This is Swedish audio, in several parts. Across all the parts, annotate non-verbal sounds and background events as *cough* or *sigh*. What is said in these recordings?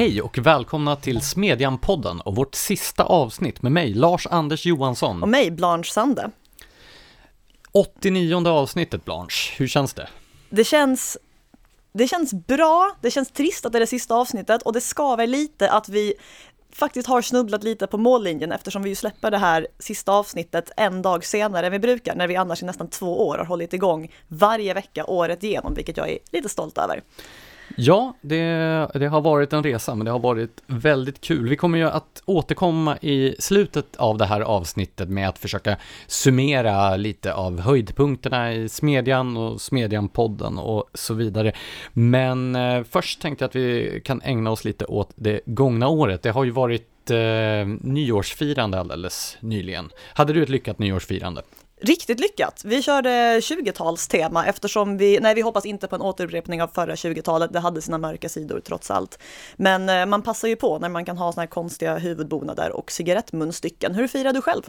Hej och välkomna till Smedjan-podden och vårt sista avsnitt med mig, Lars-Anders Johansson. Och mig, Blanche Sande. 89 avsnittet, Blanche. Hur känns det? Det känns, det känns bra, det känns trist att det är det sista avsnittet och det skaver lite att vi faktiskt har snubblat lite på mållinjen eftersom vi ju släpper det här sista avsnittet en dag senare än vi brukar, när vi annars i nästan två år har hållit igång varje vecka året igenom, vilket jag är lite stolt över. Ja, det, det, har varit en resa, men det har varit väldigt kul. Vi kommer ju att återkomma i slutet av det här avsnittet med att försöka summera lite av höjdpunkterna i Smedjan och Smedjan-podden och så vidare. Men eh, först tänkte jag att vi kan ägna oss lite åt det gångna året. Det har ju varit eh, nyårsfirande alldeles nyligen. Hade du ett lyckat nyårsfirande? Riktigt lyckat. Vi körde 20-talstema eftersom vi, nej vi hoppas inte på en återupprepning av förra 20-talet, det hade sina mörka sidor trots allt. Men eh, man passar ju på när man kan ha såna här konstiga huvudbonader och cigarettmunstycken. Hur firade du själv?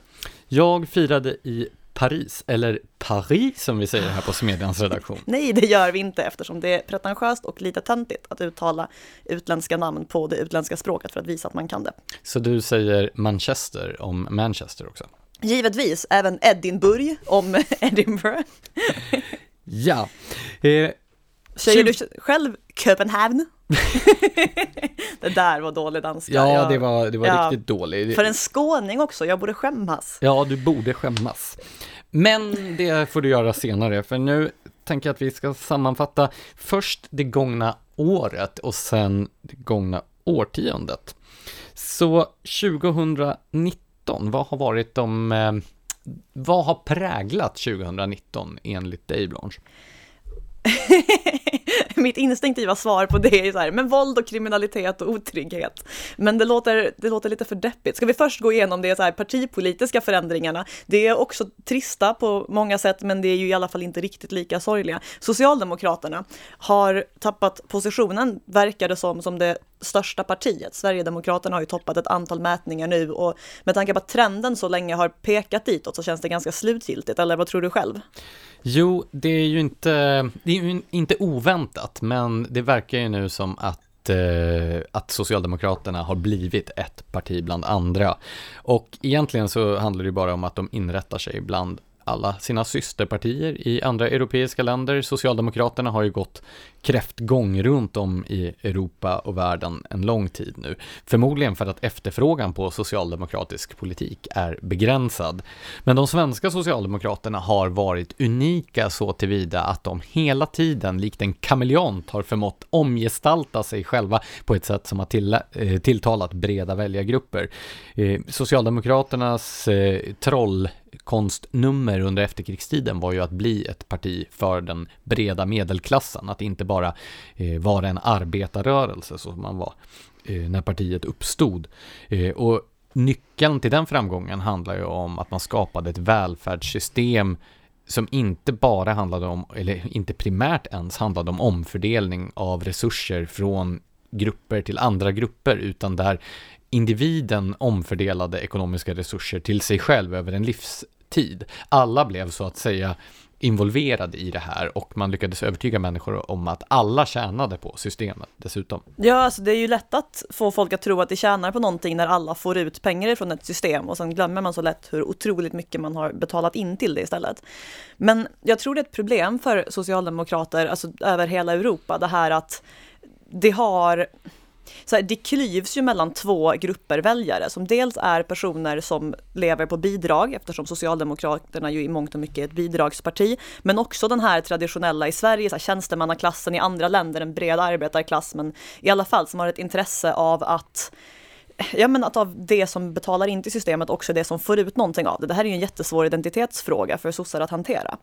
Jag firade i Paris, eller Paris som vi säger här på Smedjans redaktion. Nej, det gör vi inte eftersom det är pretentiöst och lite töntigt att uttala utländska namn på det utländska språket för att visa att man kan det. Så du säger Manchester om Manchester också? Givetvis, även Edinburgh om *laughs* Edinburgh. ja. Eh, Säger du själv Köpenhamn? *laughs* det där var dålig danska. Ja, det var, det var ja, riktigt dåligt. För en skåning också, jag borde skämmas. Ja, du borde skämmas. Men det får du göra senare, för nu tänker jag att vi ska sammanfatta först det gångna året och sen det gångna årtiondet. Så 2019 2019, vad har varit de, eh, vad har präglat 2019 enligt dig Blanche? *laughs* Mitt instinktiva svar på det är så här, men våld och kriminalitet och otrygghet. Men det låter, det låter lite för deppigt. Ska vi först gå igenom de så här partipolitiska förändringarna? Det är också trista på många sätt, men det är ju i alla fall inte riktigt lika sorgliga. Socialdemokraterna har tappat positionen, verkar det som, som det största partiet. Sverigedemokraterna har ju toppat ett antal mätningar nu och med tanke på att trenden så länge har pekat ditåt så känns det ganska slutgiltigt, eller vad tror du själv? Jo, det är ju inte, det är ju inte oväntat, men det verkar ju nu som att eh, att Socialdemokraterna har blivit ett parti bland andra. Och egentligen så handlar det bara om att de inrättar sig bland alla sina systerpartier i andra europeiska länder. Socialdemokraterna har ju gått kräftgång runt om i Europa och världen en lång tid nu. Förmodligen för att efterfrågan på socialdemokratisk politik är begränsad. Men de svenska socialdemokraterna har varit unika så tillvida att de hela tiden, likt en kameleont, har förmått omgestalta sig själva på ett sätt som har till, eh, tilltalat breda väljargrupper. Eh, Socialdemokraternas eh, troll konstnummer under efterkrigstiden var ju att bli ett parti för den breda medelklassen, att inte bara eh, vara en arbetarrörelse som man var eh, när partiet uppstod. Eh, och nyckeln till den framgången handlar ju om att man skapade ett välfärdssystem som inte bara handlade om, eller inte primärt ens handlade om omfördelning av resurser från grupper till andra grupper, utan där individen omfördelade ekonomiska resurser till sig själv över en livs tid. Alla blev så att säga involverade i det här och man lyckades övertyga människor om att alla tjänade på systemet dessutom. Ja, alltså det är ju lätt att få folk att tro att de tjänar på någonting när alla får ut pengar från ett system och sen glömmer man så lätt hur otroligt mycket man har betalat in till det istället. Men jag tror det är ett problem för socialdemokrater, alltså över hela Europa, det här att det har så här, det klyvs ju mellan två grupper väljare som dels är personer som lever på bidrag eftersom Socialdemokraterna ju i mångt och mycket är ett bidragsparti, men också den här traditionella i Sverige, så här, tjänstemannaklassen i andra länder, en bred arbetarklass, men i alla fall som har ett intresse av att ja men att av det som betalar in till systemet också det som får ut någonting av det. Det här är ju en jättesvår identitetsfråga för sossar att hantera.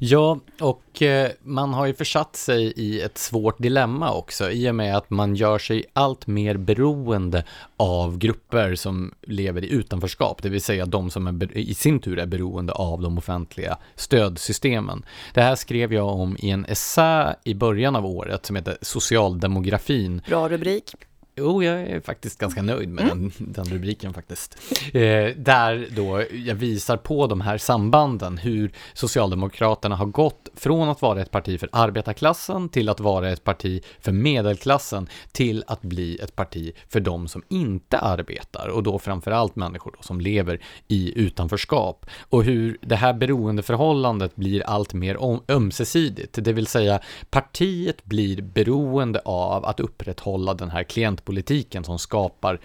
Ja, och eh, man har ju försatt sig i ett svårt dilemma också i och med att man gör sig allt mer beroende av grupper som lever i utanförskap, det vill säga de som är, i sin tur är beroende av de offentliga stödsystemen. Det här skrev jag om i en essä i början av året som heter Socialdemografin. Bra rubrik. Jo, jag är faktiskt ganska nöjd med mm. den, den, rubriken faktiskt. Eh, där då jag visar på de här sambanden, hur Socialdemokraterna har gått från att vara ett parti för arbetarklassen till att vara ett parti för medelklassen till att bli ett parti för de som inte arbetar och då framförallt människor då som lever i utanförskap och hur det här beroendeförhållandet blir allt mer ömsesidigt, det vill säga partiet blir beroende av att upprätthålla den här politiken som skapar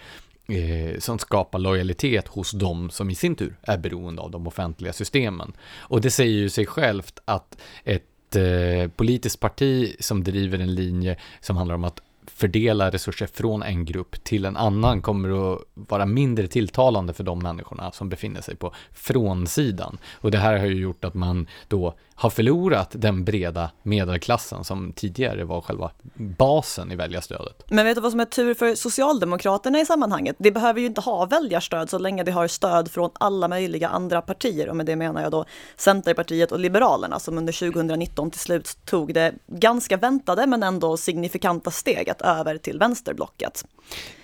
eh, som skapar lojalitet hos de som i sin tur är beroende av de offentliga systemen. Och det säger ju sig självt att ett eh, politiskt parti som driver en linje som handlar om att fördela resurser från en grupp till en annan kommer att vara mindre tilltalande för de människorna som befinner sig på frånsidan. Och det här har ju gjort att man då har förlorat den breda medelklassen som tidigare var själva basen i väljarstödet. Men vet du vad som är tur för Socialdemokraterna i sammanhanget? Det behöver ju inte ha väljarstöd så länge det har stöd från alla möjliga andra partier och med det menar jag då Centerpartiet och Liberalerna som under 2019 till slut tog det ganska väntade men ändå signifikanta steget över till vänsterblocket.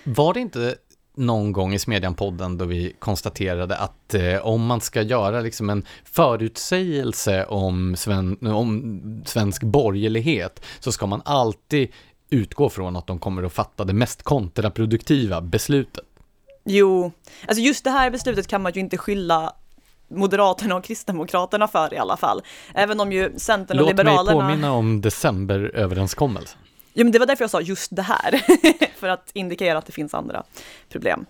Var det inte någon gång i Smedjan-podden då vi konstaterade att eh, om man ska göra liksom en förutsägelse om, sven, om svensk borgerlighet så ska man alltid utgå från att de kommer att fatta det mest kontraproduktiva beslutet. Jo, alltså just det här beslutet kan man ju inte skylla Moderaterna och Kristdemokraterna för i alla fall. Även om ju Centern och Låt Liberalerna... Låt mig påminna om decemberöverenskommelsen. Ja, men det var därför jag sa just det här, *laughs* för att indikera att det finns andra problem.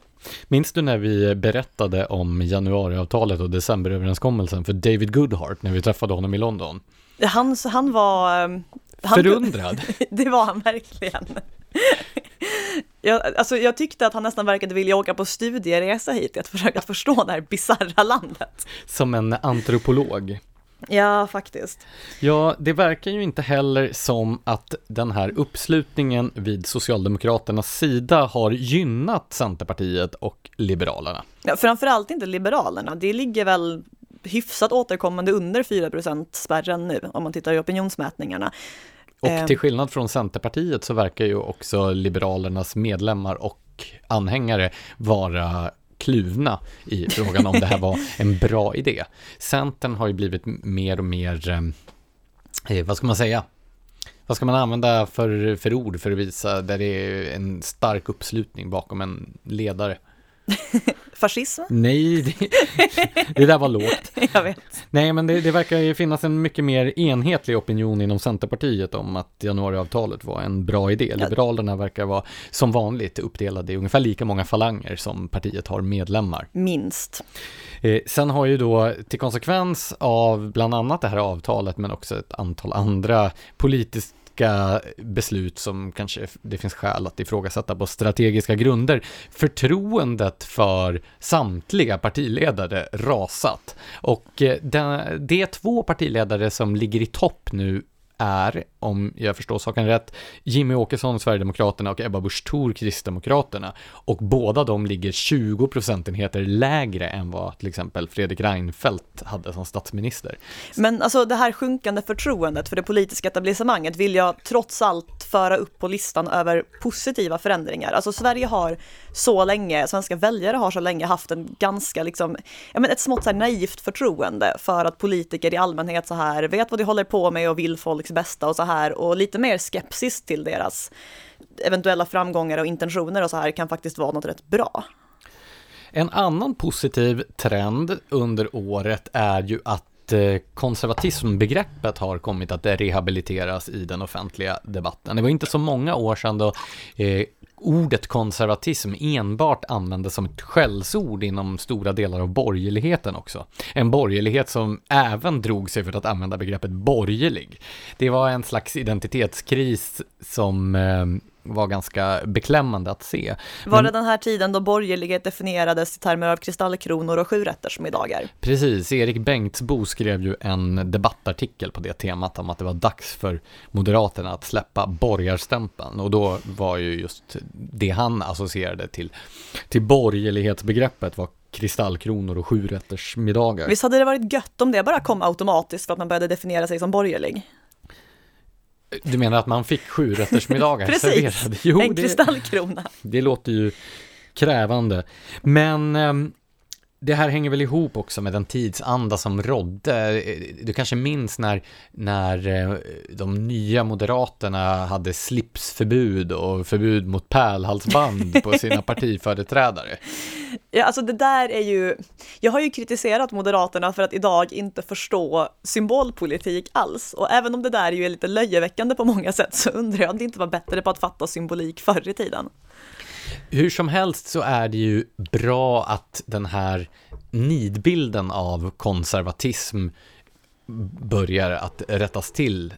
Minns du när vi berättade om januariavtalet och decemberöverenskommelsen för David Goodhart när vi träffade honom i London? Han, han var... Han, Förundrad? *laughs* det var han verkligen. *laughs* Jag, alltså jag tyckte att han nästan verkade vilja åka på studieresa hit, att försöka förstå det här bisarra landet. Som en antropolog. Ja, faktiskt. Ja, det verkar ju inte heller som att den här uppslutningen vid Socialdemokraternas sida har gynnat Centerpartiet och Liberalerna. Ja, framförallt inte Liberalerna. Det ligger väl hyfsat återkommande under 4 spärren nu, om man tittar i opinionsmätningarna. Och eh. till skillnad från Centerpartiet så verkar ju också Liberalernas medlemmar och anhängare vara kluvna i frågan om det här var en bra idé. Centern har ju blivit mer och mer, eh, eh, vad ska man säga, vad ska man använda för, för ord för att visa där det är en stark uppslutning bakom en ledare? Fascism? Nej, det, *laughs* det, där var lågt. *laughs* Jag vet. Nej, men det, det verkar ju finnas en mycket mer enhetlig opinion inom Centerpartiet om att januariavtalet var en bra idé. Liberalerna verkar vara som vanligt uppdelade i ungefär lika många falanger som partiet har medlemmar. Minst. Eh, sen har ju då till konsekvens av bland annat det här avtalet men också ett antal andra politiskt politiska beslut som kanske det finns skäl att ifrågasätta på strategiska grunder. Förtroendet för samtliga partiledare rasat. Och eh, det, det är två partiledare som ligger i topp nu är, om jag förstår saken rätt, Jimmy Åkesson, Sverigedemokraterna och Ebba Busch Thor, Kristdemokraterna. Och båda de ligger 20 procentenheter lägre än vad till exempel Fredrik Reinfeldt hade som statsminister. Men alltså det här sjunkande förtroendet för det politiska etablissemanget vill jag trots allt föra upp på listan över positiva förändringar. Alltså Sverige har så länge, svenska väljare har så länge haft en ganska liksom, ja men ett smått så här naivt förtroende för att politiker i allmänhet så här vet vad de håller på med och vill folks bästa och så här och lite mer skepsis till deras eventuella framgångar och intentioner och så här kan faktiskt vara något rätt bra. En annan positiv trend under året är ju att konservatismbegreppet har kommit att rehabiliteras i den offentliga debatten. Det var inte så många år sedan då eh, ordet konservatism enbart användes som ett skällsord inom stora delar av borgerligheten också. En borgerlighet som även drog sig för att använda begreppet borgerlig. Det var en slags identitetskris som eh, var ganska beklämmande att se. Var det den här tiden då borgerlighet definierades i termer av kristallkronor och sjurätter som idag är? Precis, Erik Bengtsbo skrev ju en debattartikel på det temat om att det var dags för Moderaterna att släppa borgarstämpeln och då var ju just det han associerade till, till borgerlighetsbegreppet var kristallkronor och sjurättersmiddagar. Visst hade det varit gött om det bara kom automatiskt för att man började definiera sig som borgerlig? Du menar att man fick sju rättersmiddagar *laughs* Precis, serverade? Jo, en det, kristallkrona. det låter ju krävande. Men ehm, det här hänger väl ihop också med den tidsanda som rådde. Du kanske minns när, när eh, de nya moderaterna hade slipsförbud och förbud mot pärlhalsband på sina *laughs* partiföreträdare. Ja, alltså det där är ju, jag har ju kritiserat Moderaterna för att idag inte förstå symbolpolitik alls. Och även om det där ju är lite löjeväckande på många sätt så undrar jag om det inte var bättre på att fatta symbolik förr i tiden. Hur som helst så är det ju bra att den här nidbilden av konservatism börjar att rättas till.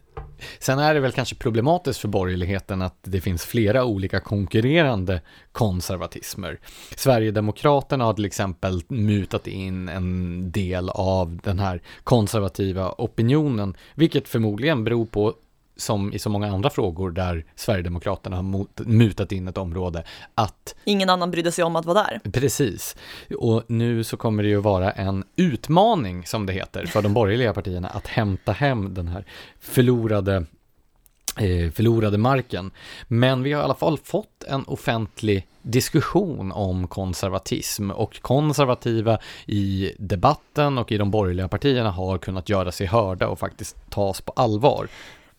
Sen är det väl kanske problematiskt för borgerligheten att det finns flera olika konkurrerande konservatismer. Sverigedemokraterna har till exempel mutat in en del av den här konservativa opinionen, vilket förmodligen beror på som i så många andra frågor där Sverigedemokraterna har mot, mutat in ett område, att Ingen annan brydde sig om att vara där. Precis. Och nu så kommer det ju vara en utmaning, som det heter, för de borgerliga partierna att hämta hem den här förlorade eh, förlorade marken. Men vi har i alla fall fått en offentlig diskussion om konservatism och konservativa i debatten och i de borgerliga partierna har kunnat göra sig hörda och faktiskt tas på allvar.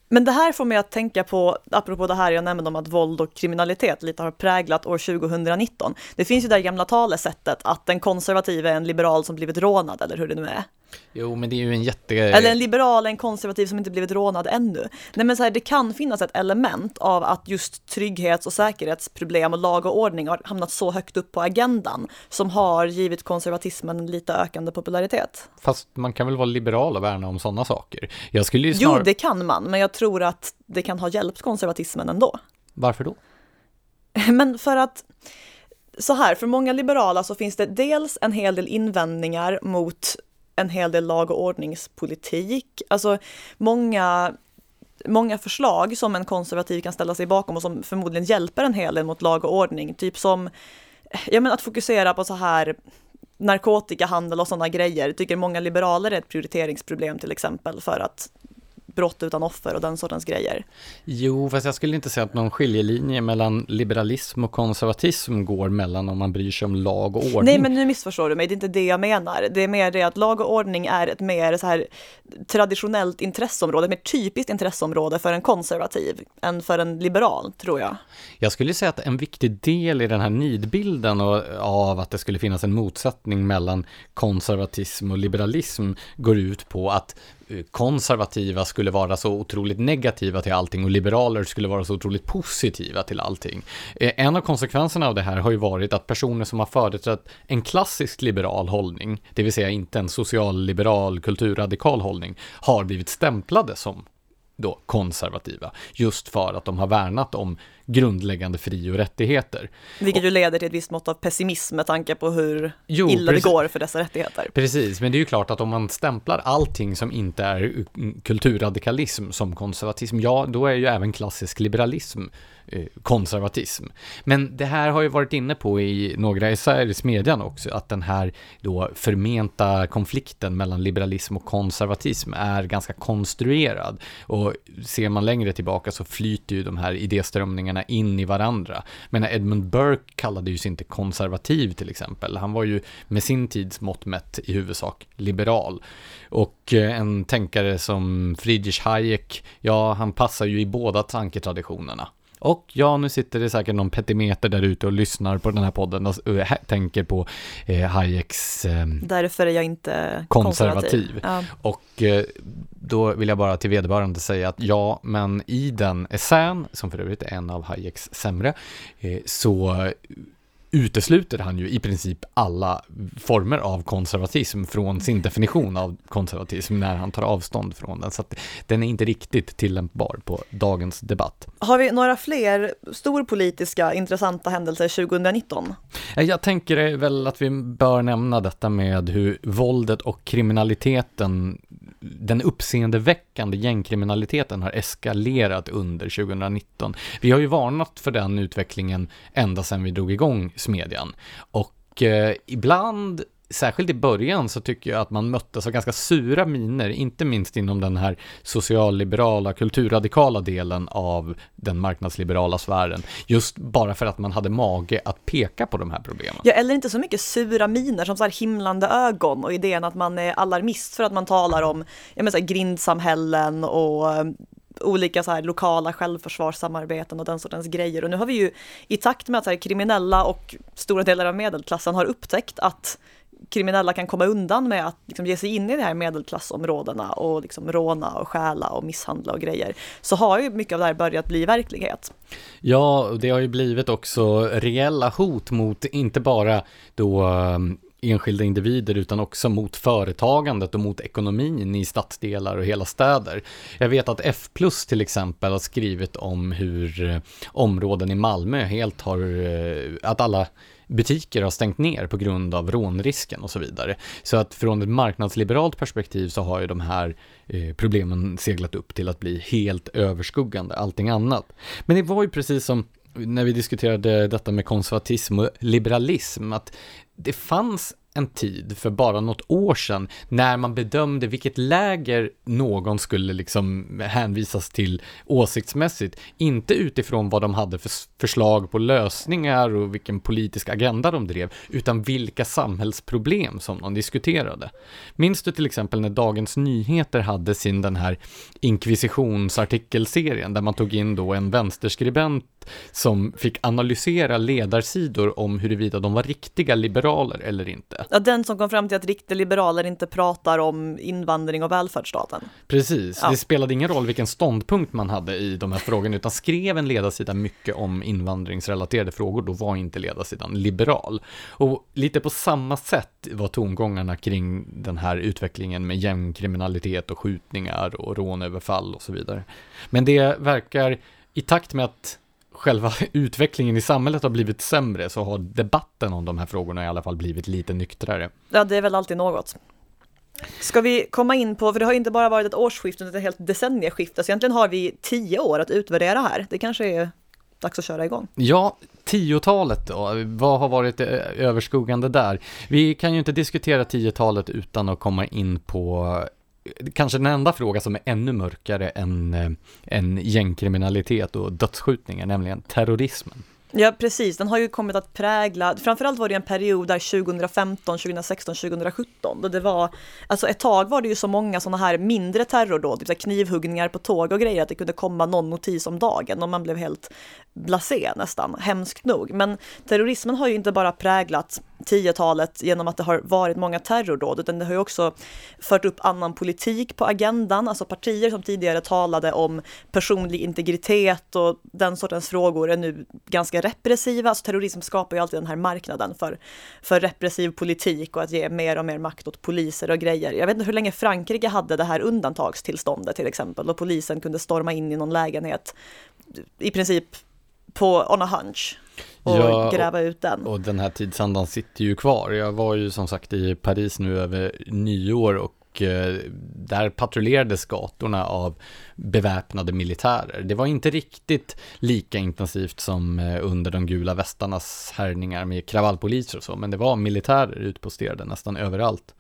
Men det här får mig att tänka på, apropå det här jag nämnde om att våld och kriminalitet lite har präglat år 2019. Det finns ju det här gamla talesättet att den konservativa är en liberal som blivit rånad, eller hur det nu är. Jo, men det är ju en jätte... Eller en liberal, en konservativ som inte blivit rånad ännu. Nej men så här, det kan finnas ett element av att just trygghets och säkerhetsproblem och lag och ordning har hamnat så högt upp på agendan som har givit konservatismen en lite ökande popularitet. Fast man kan väl vara liberal och värna om sådana saker? Jag skulle ju snar... Jo, det kan man, men jag tror att det kan ha hjälpt konservatismen ändå. Varför då? *laughs* Men för att så här, för många liberala så finns det dels en hel del invändningar mot en hel del lag och ordningspolitik. Alltså många, många förslag som en konservativ kan ställa sig bakom och som förmodligen hjälper en hel del mot lag och ordning. Typ som ja, men att fokusera på så här narkotikahandel och sådana grejer tycker många liberaler är ett prioriteringsproblem till exempel för att brott utan offer och den sortens grejer. Jo, fast jag skulle inte säga att någon skiljelinje mellan liberalism och konservatism går mellan om man bryr sig om lag och ordning. Nej, men nu missförstår du mig, det är inte det jag menar. Det är mer det att lag och ordning är ett mer så här traditionellt intresseområde, ett mer typiskt intresseområde för en konservativ än för en liberal, tror jag. Jag skulle säga att en viktig del i den här nidbilden och, av att det skulle finnas en motsättning mellan konservatism och liberalism går ut på att Eh, konservativa skulle vara så otroligt negativa till allting och liberaler skulle vara så otroligt positiva till allting. Eh, en av konsekvenserna av det här har ju varit att personer som har företrätt en klassisk liberal hållning, det vill säga inte en socialliberal kulturradikal hållning, har blivit stämplade som då konservativa, just för att de har värnat om grundläggande fri och rättigheter. Vilket ju leder till ett visst mått av pessimism med tanke på hur jo, illa precis. det går för dessa rättigheter. Precis, men det är ju klart att om man stämplar allting som inte är kulturradikalism som konservatism, ja, då är ju även klassisk liberalism Eh, konservatism. Men det här har ju varit inne på i några essäer i Smedjan också, att den här då förmenta konflikten mellan liberalism och konservatism är ganska konstruerad. Och ser man längre tillbaka så flyter ju de här idéströmningarna in i varandra. Men Edmund Burke kallade ju sig inte konservativ till exempel. Han var ju med sin tids mått mätt i huvudsak liberal. Och eh, en tänkare som Friedrich Hayek, ja, han passar ju i båda tanketraditionerna. Och ja, nu sitter det säkert någon petimeter där ute och lyssnar på den här podden och tänker på eh, Hayeks eh, Därför är jag inte konservativ. konservativ. Ja. Och eh, då vill jag bara till vederbörande säga att ja, men i den essän, som för övrigt är en av Hayeks sämre, eh, så utesluter han ju i princip alla former av konservatism från sin definition av konservatism när han tar avstånd från den. Så att den är inte riktigt tillämpbar på dagens debatt. Har vi några fler storpolitiska intressanta händelser 2019? Jag tänker väl att vi bör nämna detta med hur våldet och kriminaliteten den uppseendeväckande gängkriminaliteten har eskalerat under 2019. Vi har ju varnat för den utvecklingen ända sedan vi drog igång Smedjan. Och eh, ibland särskilt i början så tycker jag att man möttes av ganska sura miner, inte minst inom den här socialliberala, kulturradikala delen av den marknadsliberala sfären. Just bara för att man hade mage att peka på de här problemen. Ja, eller inte så mycket sura miner som så här himlande ögon och idén att man är alarmist för att man talar om jag menar, så här, grindsamhällen och eh, olika så här lokala självförsvarssamarbeten och den sortens grejer. Och nu har vi ju i takt med att så här, kriminella och stora delar av medelklassen har upptäckt att kriminella kan komma undan med att liksom ge sig in i de här medelklassområdena och liksom råna och stjäla och misshandla och grejer, så har ju mycket av det här börjat bli verklighet. Ja, det har ju blivit också reella hot mot inte bara då eh, enskilda individer utan också mot företagandet och mot ekonomin i stadsdelar och hela städer. Jag vet att F plus till exempel har skrivit om hur eh, områden i Malmö helt har, eh, att alla butiker har stängt ner på grund av rånrisken och så vidare. Så att från ett marknadsliberalt perspektiv så har ju de här eh, problemen seglat upp till att bli helt överskuggande allting annat. Men det var ju precis som när vi diskuterade detta med konservatism och liberalism, att det fanns en tid för bara något år sedan när man bedömde vilket läger någon skulle liksom hänvisas till åsiktsmässigt. Inte utifrån vad de hade för förslag på lösningar och vilken politisk agenda de drev, utan vilka samhällsproblem som de diskuterade. Minns du till exempel när Dagens Nyheter hade sin den här inkvisitionsartikelserien där man tog in då en vänsterskribent som fick analysera ledarsidor om huruvida de var riktiga liberaler eller inte. Ja, den som kom fram till att riktiga liberaler inte pratar om invandring och välfärdsstaten. Precis, ja. det spelade ingen roll vilken ståndpunkt man hade i de här frågorna, utan skrev en ledarsida mycket om invandringsrelaterade frågor, då var inte ledarsidan liberal. Och lite på samma sätt var tongångarna kring den här utvecklingen med gängkriminalitet och skjutningar och rånöverfall och så vidare. Men det verkar i takt med att själva *laughs* utvecklingen i samhället har blivit sämre så har debatten om de här frågorna i alla fall blivit lite nyktrare. Ja, det är väl alltid något. Ska vi komma in på, för det har inte bara varit ett årsskifte utan ett helt decennieskifte, så egentligen har vi tio år att utvärdera här. Det kanske är dags att köra igång. Ja, tiotalet då, vad har varit överskuggande där? Vi kan ju inte diskutera tiotalet utan att komma in på kanske den enda fråga som är ännu mörkare än, eh, än gängkriminalitet och dödsskjutningar, nämligen terrorismen. Ja, precis. Den har ju kommit att prägla, framförallt var det en period där 2015, 2016, 2017, då det var, alltså ett tag var det ju så många sådana här mindre terrordåd, typ knivhuggningar på tåg och grejer, att det kunde komma någon notis om dagen och man blev helt blasé nästan, hemskt nog. Men terrorismen har ju inte bara präglat 10-talet genom att det har varit många terrordåd, utan det har ju också fört upp annan politik på agendan, alltså partier som tidigare talade om personlig integritet och den sortens frågor är nu ganska repressiva. Så terrorism skapar ju alltid den här marknaden för, för repressiv politik och att ge mer och mer makt åt poliser och grejer. Jag vet inte hur länge Frankrike hade det här undantagstillståndet till exempel, och polisen kunde storma in i någon lägenhet i princip på on a hunch och ja, gräva ut den. Och den här tidsandan sitter ju kvar. Jag var ju som sagt i Paris nu över nyår och och eh, där patrullerades gatorna av beväpnade militärer. Det var inte riktigt lika intensivt som eh, under de gula västarnas härningar med kravallpoliser och så, men det var militärer utposterade nästan överallt.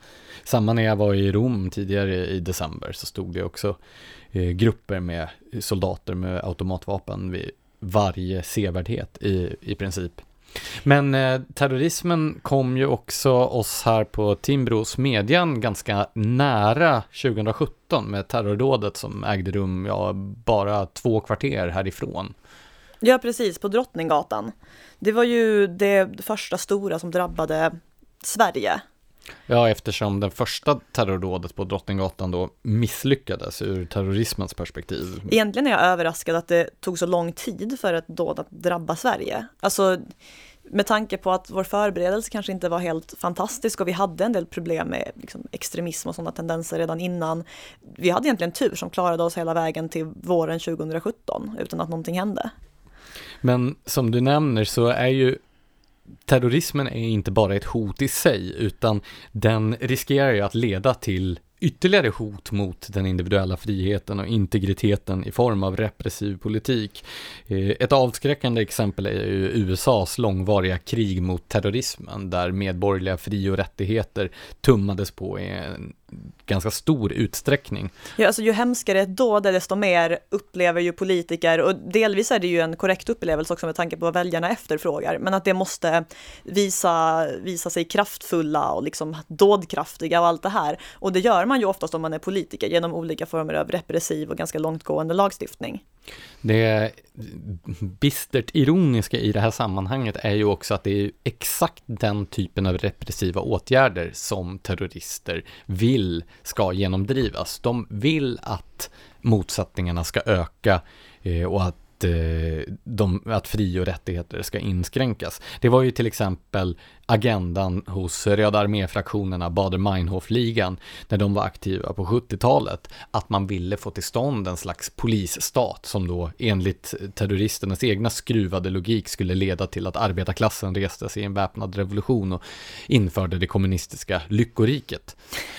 Samma när jag var i Rom tidigare i december så stod det också eh, grupper med soldater med automatvapen vid varje sevärdhet i, i princip. Men eh, terrorismen kom ju också oss här på Timbros median, ganska nära 2017 med terrordådet som ägde rum ja, bara två kvarter härifrån. Ja, precis, på Drottninggatan. Det var ju det första stora som drabbade Sverige Ja, eftersom den första terrordådet på Drottninggatan då misslyckades ur terrorismens perspektiv. Egentligen är jag överraskad att det tog så lång tid för ett dåd att drabba Sverige. Alltså, med tanke på att vår förberedelse kanske inte var helt fantastisk och vi hade en del problem med liksom, extremism och sådana tendenser redan innan. Vi hade egentligen tur som klarade oss hela vägen till våren 2017 utan att någonting hände. Men som du nämner så är ju terrorismen är inte bara ett hot i sig, utan den riskerar ju att leda till ytterligare hot mot den individuella friheten och integriteten i form av repressiv politik. Eh, ett avskräckande exempel är ju USAs långvariga krig mot terrorismen där medborgerliga fri och rättigheter tummades på i en ganska stor utsträckning. Ja, alltså ju hemskare ett dåd desto mer upplever ju politiker, och delvis är det ju en korrekt upplevelse också med tanke på vad väljarna efterfrågar, men att det måste visa, visa sig kraftfulla och liksom dådkraftiga och allt det här. Och det gör man ju oftast om man är politiker genom olika former av repressiv och ganska långtgående lagstiftning. Det bistert ironiska i det här sammanhanget är ju också att det är exakt den typen av repressiva åtgärder som terrorister vill ska genomdrivas. De vill att motsättningarna ska öka eh, och att eh, de, att fri och rättigheter ska inskränkas. Det var ju till exempel agendan hos Röda arméfraktionerna Bader-Meinhof-ligan när de var aktiva på 70-talet, att man ville få till stånd en slags polisstat som då enligt terroristernas egna skruvade logik skulle leda till att arbetarklassen reste sig i en väpnad revolution och införde det kommunistiska lyckoriket.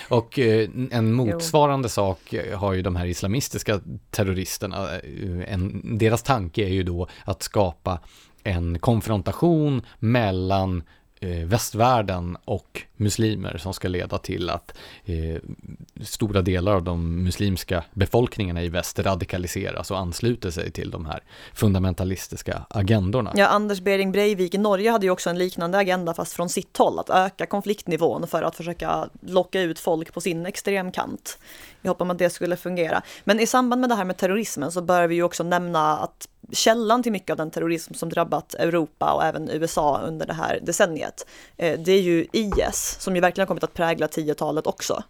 Och eh, en motsvarande sak har ju de här islamistiska terroristerna, eh, en, deras tanke är ju då att skapa en konfrontation mellan Eh, västvärlden och muslimer som ska leda till att eh, stora delar av de muslimska befolkningarna i väst radikaliseras och ansluter sig till de här fundamentalistiska agendorna. Ja, Anders Bering Breivik i Norge hade ju också en liknande agenda fast från sitt håll, att öka konfliktnivån för att försöka locka ut folk på sin extremkant. Jag hoppas att det skulle fungera. Men i samband med det här med terrorismen så bör vi ju också nämna att källan till mycket av den terrorism som drabbat Europa och även USA under det här decenniet, eh, det är ju IS, som ju verkligen har kommit att prägla 10-talet också.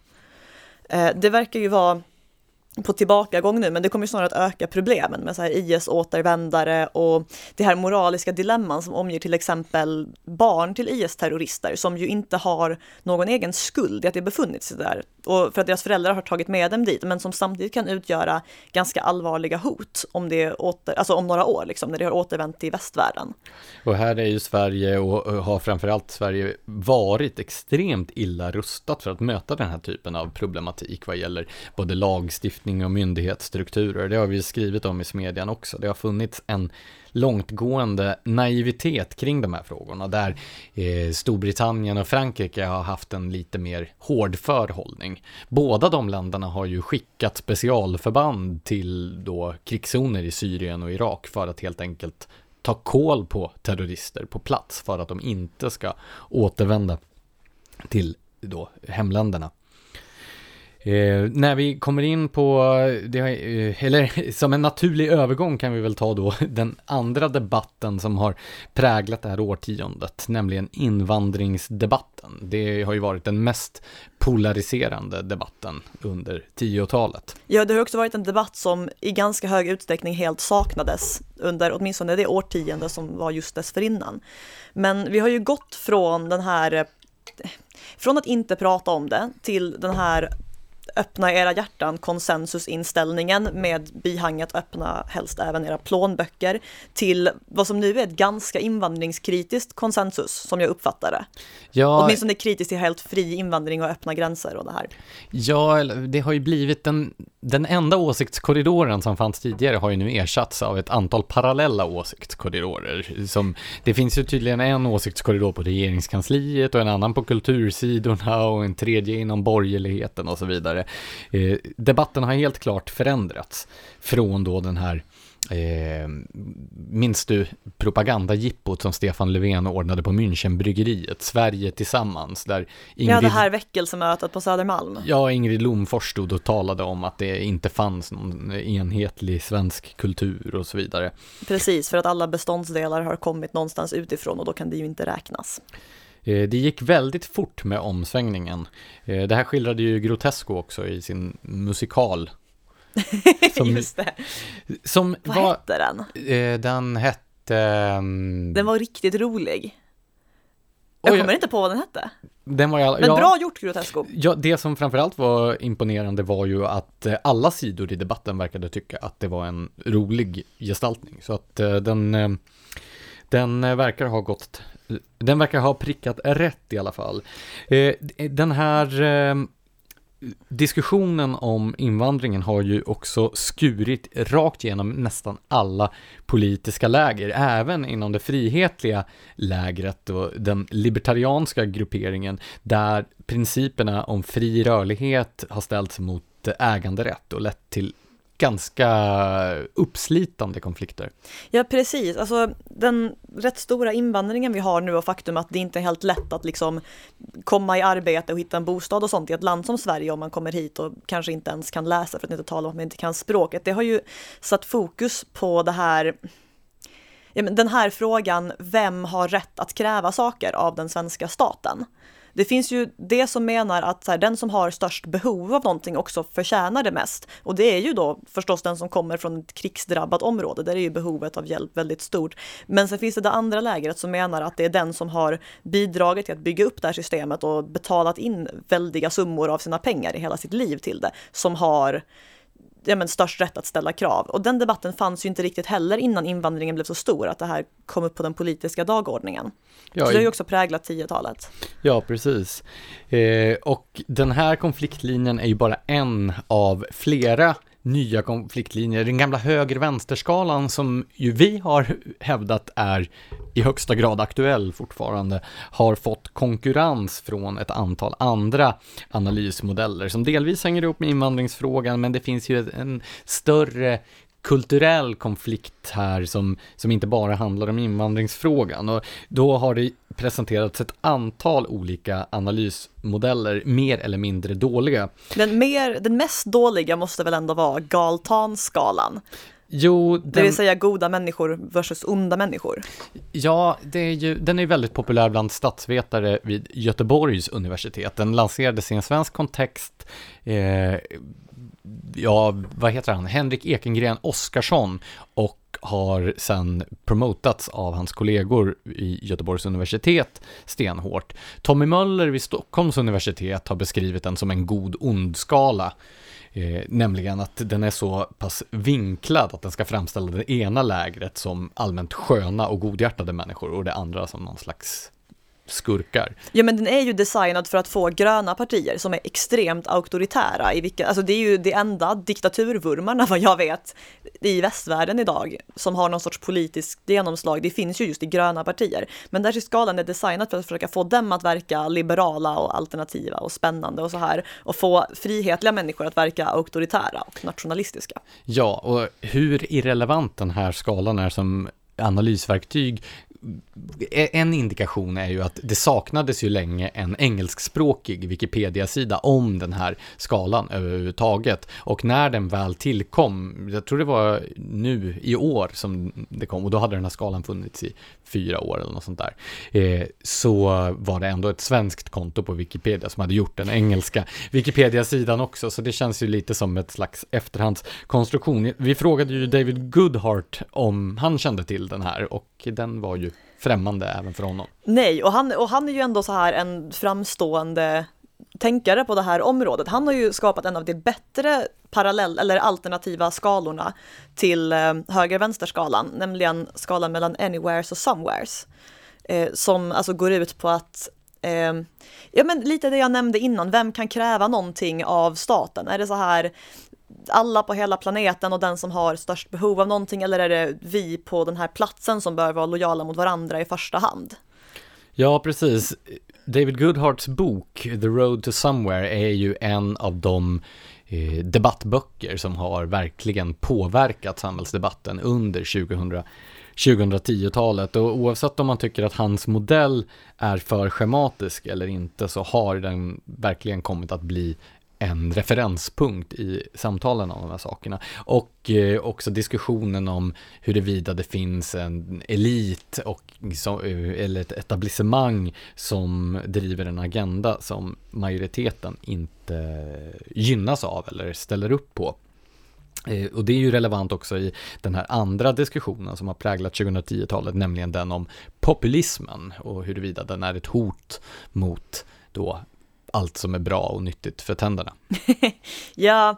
Eh, det verkar ju vara på tillbakagång nu, men det kommer snarare att öka problemen med så här IS-återvändare och det här moraliska dilemman som omger till exempel barn till IS-terrorister som ju inte har någon egen skuld i att de befunnit sig där och för att deras föräldrar har tagit med dem dit, men som samtidigt kan utgöra ganska allvarliga hot om det åter, alltså om några år, liksom, när det har återvänt till västvärlden. Och här är ju Sverige och har framförallt Sverige varit extremt illa rustat för att möta den här typen av problematik vad gäller både lagstiftning och myndighetsstrukturer. Det har vi skrivit om i smedjan också. Det har funnits en långtgående naivitet kring de här frågorna där eh, Storbritannien och Frankrike har haft en lite mer hårdför hållning. Båda de länderna har ju skickat specialförband till då krigszoner i Syrien och Irak för att helt enkelt ta koll på terrorister på plats för att de inte ska återvända till då hemländerna. Eh, när vi kommer in på, det, eh, eller *laughs* som en naturlig övergång kan vi väl ta då *laughs* den andra debatten som har präglat det här årtiondet, nämligen invandringsdebatten. Det har ju varit den mest polariserande debatten under 10-talet. Ja, det har också varit en debatt som i ganska hög utsträckning helt saknades under åtminstone det årtionde som var just dessförinnan. Men vi har ju gått från den här eh, från att inte prata om det till den här öppna era hjärtan konsensusinställningen med bihanget öppna helst även era plånböcker till vad som nu är ett ganska invandringskritiskt konsensus som jag uppfattar det. Ja, Åtminstone kritiskt till helt fri invandring och öppna gränser och det här. Ja, det har ju blivit den, den enda åsiktskorridoren som fanns tidigare har ju nu ersatts av ett antal parallella åsiktskorridorer. Som, det finns ju tydligen en åsiktskorridor på regeringskansliet och en annan på kultursidorna och en tredje inom borgerligheten och så vidare. Eh, debatten har helt klart förändrats från då den här Eh, minns du propagandajippot som Stefan Löfven ordnade på Münchenbryggeriet, Sverige tillsammans, där Ingrid... Ja, det här väckelsemötet på Södermalm. Ja, Ingrid Lomfors stod och talade om att det inte fanns någon enhetlig svensk kultur och så vidare. Precis, för att alla beståndsdelar har kommit någonstans utifrån och då kan det ju inte räknas. Eh, det gick väldigt fort med omsvängningen. Eh, det här skildrade ju Grotesco också i sin musikal. *laughs* Som, Just det. Som Vad var, hette den? Eh, den hette... Um... Den var riktigt rolig. Jag kommer jag, inte på vad den hette. Den var alla, Men ja, bra gjort Grotesco. Ja, det som framförallt var imponerande var ju att alla sidor i debatten verkade tycka att det var en rolig gestaltning. Så att den, den verkar ha gått den verkar ha prickat rätt i alla fall. Eh, den här eh, diskussionen om invandringen har ju också skurit rakt igenom nästan alla politiska läger, även inom det frihetliga lägret och den libertarianska grupperingen, där principerna om fri rörlighet har ställts mot äganderätt och lett till ganska uppslitande konflikter. Ja, precis. Alltså den rätt stora invandringen vi har nu och faktum att det inte är helt lätt att liksom komma i arbete och hitta en bostad och sånt i ett land som Sverige om man kommer hit och kanske inte ens kan läsa för att inte tala om att man inte kan språket. Det har ju satt fokus på det här ja, men den här frågan, vem har rätt att kräva saker av den svenska staten? Det finns ju det som menar att här, den som har störst behov av någonting också förtjänar det mest. Och det är ju då förstås den som kommer från ett krigsdrabbat område, där är ju behovet av hjälp väldigt stort. Men sen finns det det andra lägret som menar att det är den som har bidragit till att bygga upp det här systemet och betalat in väldiga summor av sina pengar i hela sitt liv till det, som har ja, men störst rätt att ställa krav. Och den debatten fanns ju inte riktigt heller innan invandringen blev så stor, att det här kom upp på den politiska dagordningen. Ja, så det har ju också präglat 10-talet. Ja, precis. Eh, och den här konfliktlinjen är ju bara en av flera nya konfliktlinjer. Den gamla höger-vänster-skalan som ju vi har hävdat är i högsta grad aktuell fortfarande, har fått konkurrens från ett antal andra analysmodeller som delvis hänger ihop med invandringsfrågan, men det finns ju en större kulturell konflikt här som, som inte bara handlar om invandringsfrågan. Och då har det presenterats ett antal olika analysmodeller, mer eller mindre dåliga. Den, mer, den mest dåliga måste väl ändå vara Galtan-skalan? Jo, den... Det vill säga goda människor versus onda människor. Ja, det är ju, den är väldigt populär bland statsvetare vid Göteborgs universitet. Den lanserades i en svensk kontext eh, ja, vad heter han, Henrik Ekengren Oskarsson och har sen promotats av hans kollegor i Göteborgs universitet stenhårt. Tommy Möller vid Stockholms universitet har beskrivit den som en god-ond-skala. Eh, nämligen att den är så pass vinklad att den ska framställa det ena lägret som allmänt sköna och godhjärtade människor och det andra som någon slags skurkar. Ja men den är ju designad för att få gröna partier som är extremt auktoritära i vilka, alltså det är ju det enda diktaturvurmarna vad jag vet i västvärlden idag som har någon sorts politiskt genomslag, det finns ju just i gröna partier. Men där är skalan är designad för att försöka få dem att verka liberala och alternativa och spännande och så här och få frihetliga människor att verka auktoritära och nationalistiska. Ja, och hur irrelevant den här skalan är som analysverktyg en indikation är ju att det saknades ju länge en engelskspråkig Wikipedia-sida om den här skalan överhuvudtaget. Och när den väl tillkom, jag tror det var nu i år som det kom, och då hade den här skalan funnits i fyra år eller något sånt där, eh, så var det ändå ett svenskt konto på Wikipedia som hade gjort den engelska Wikipedia-sidan också, så det känns ju lite som ett slags efterhandskonstruktion. Vi frågade ju David Goodhart om han kände till den här och den var ju främmande även för honom. Nej, och han, och han är ju ändå så här en framstående tänkare på det här området. Han har ju skapat en av de bättre parallell eller alternativa skalorna till eh, höger-vänster-skalan, nämligen skalan mellan anywheres och somewheres. Eh, som alltså går ut på att eh, Ja men lite det jag nämnde innan, vem kan kräva någonting av staten? Är det så här alla på hela planeten och den som har störst behov av någonting eller är det vi på den här platsen som bör vara lojala mot varandra i första hand? Ja, precis. David Goodharts bok The Road to Somewhere är ju en av de eh, debattböcker som har verkligen påverkat samhällsdebatten under 2000 2010-talet och oavsett om man tycker att hans modell är för schematisk eller inte så har den verkligen kommit att bli en referenspunkt i samtalen om de här sakerna. Och eh, också diskussionen om huruvida det finns en elit och, eh, eller ett etablissemang som driver en agenda som majoriteten inte gynnas av eller ställer upp på. Eh, och det är ju relevant också i den här andra diskussionen som har präglat 2010-talet, nämligen den om populismen och huruvida den är ett hot mot då allt som är bra och nyttigt för tänderna. *laughs* ja,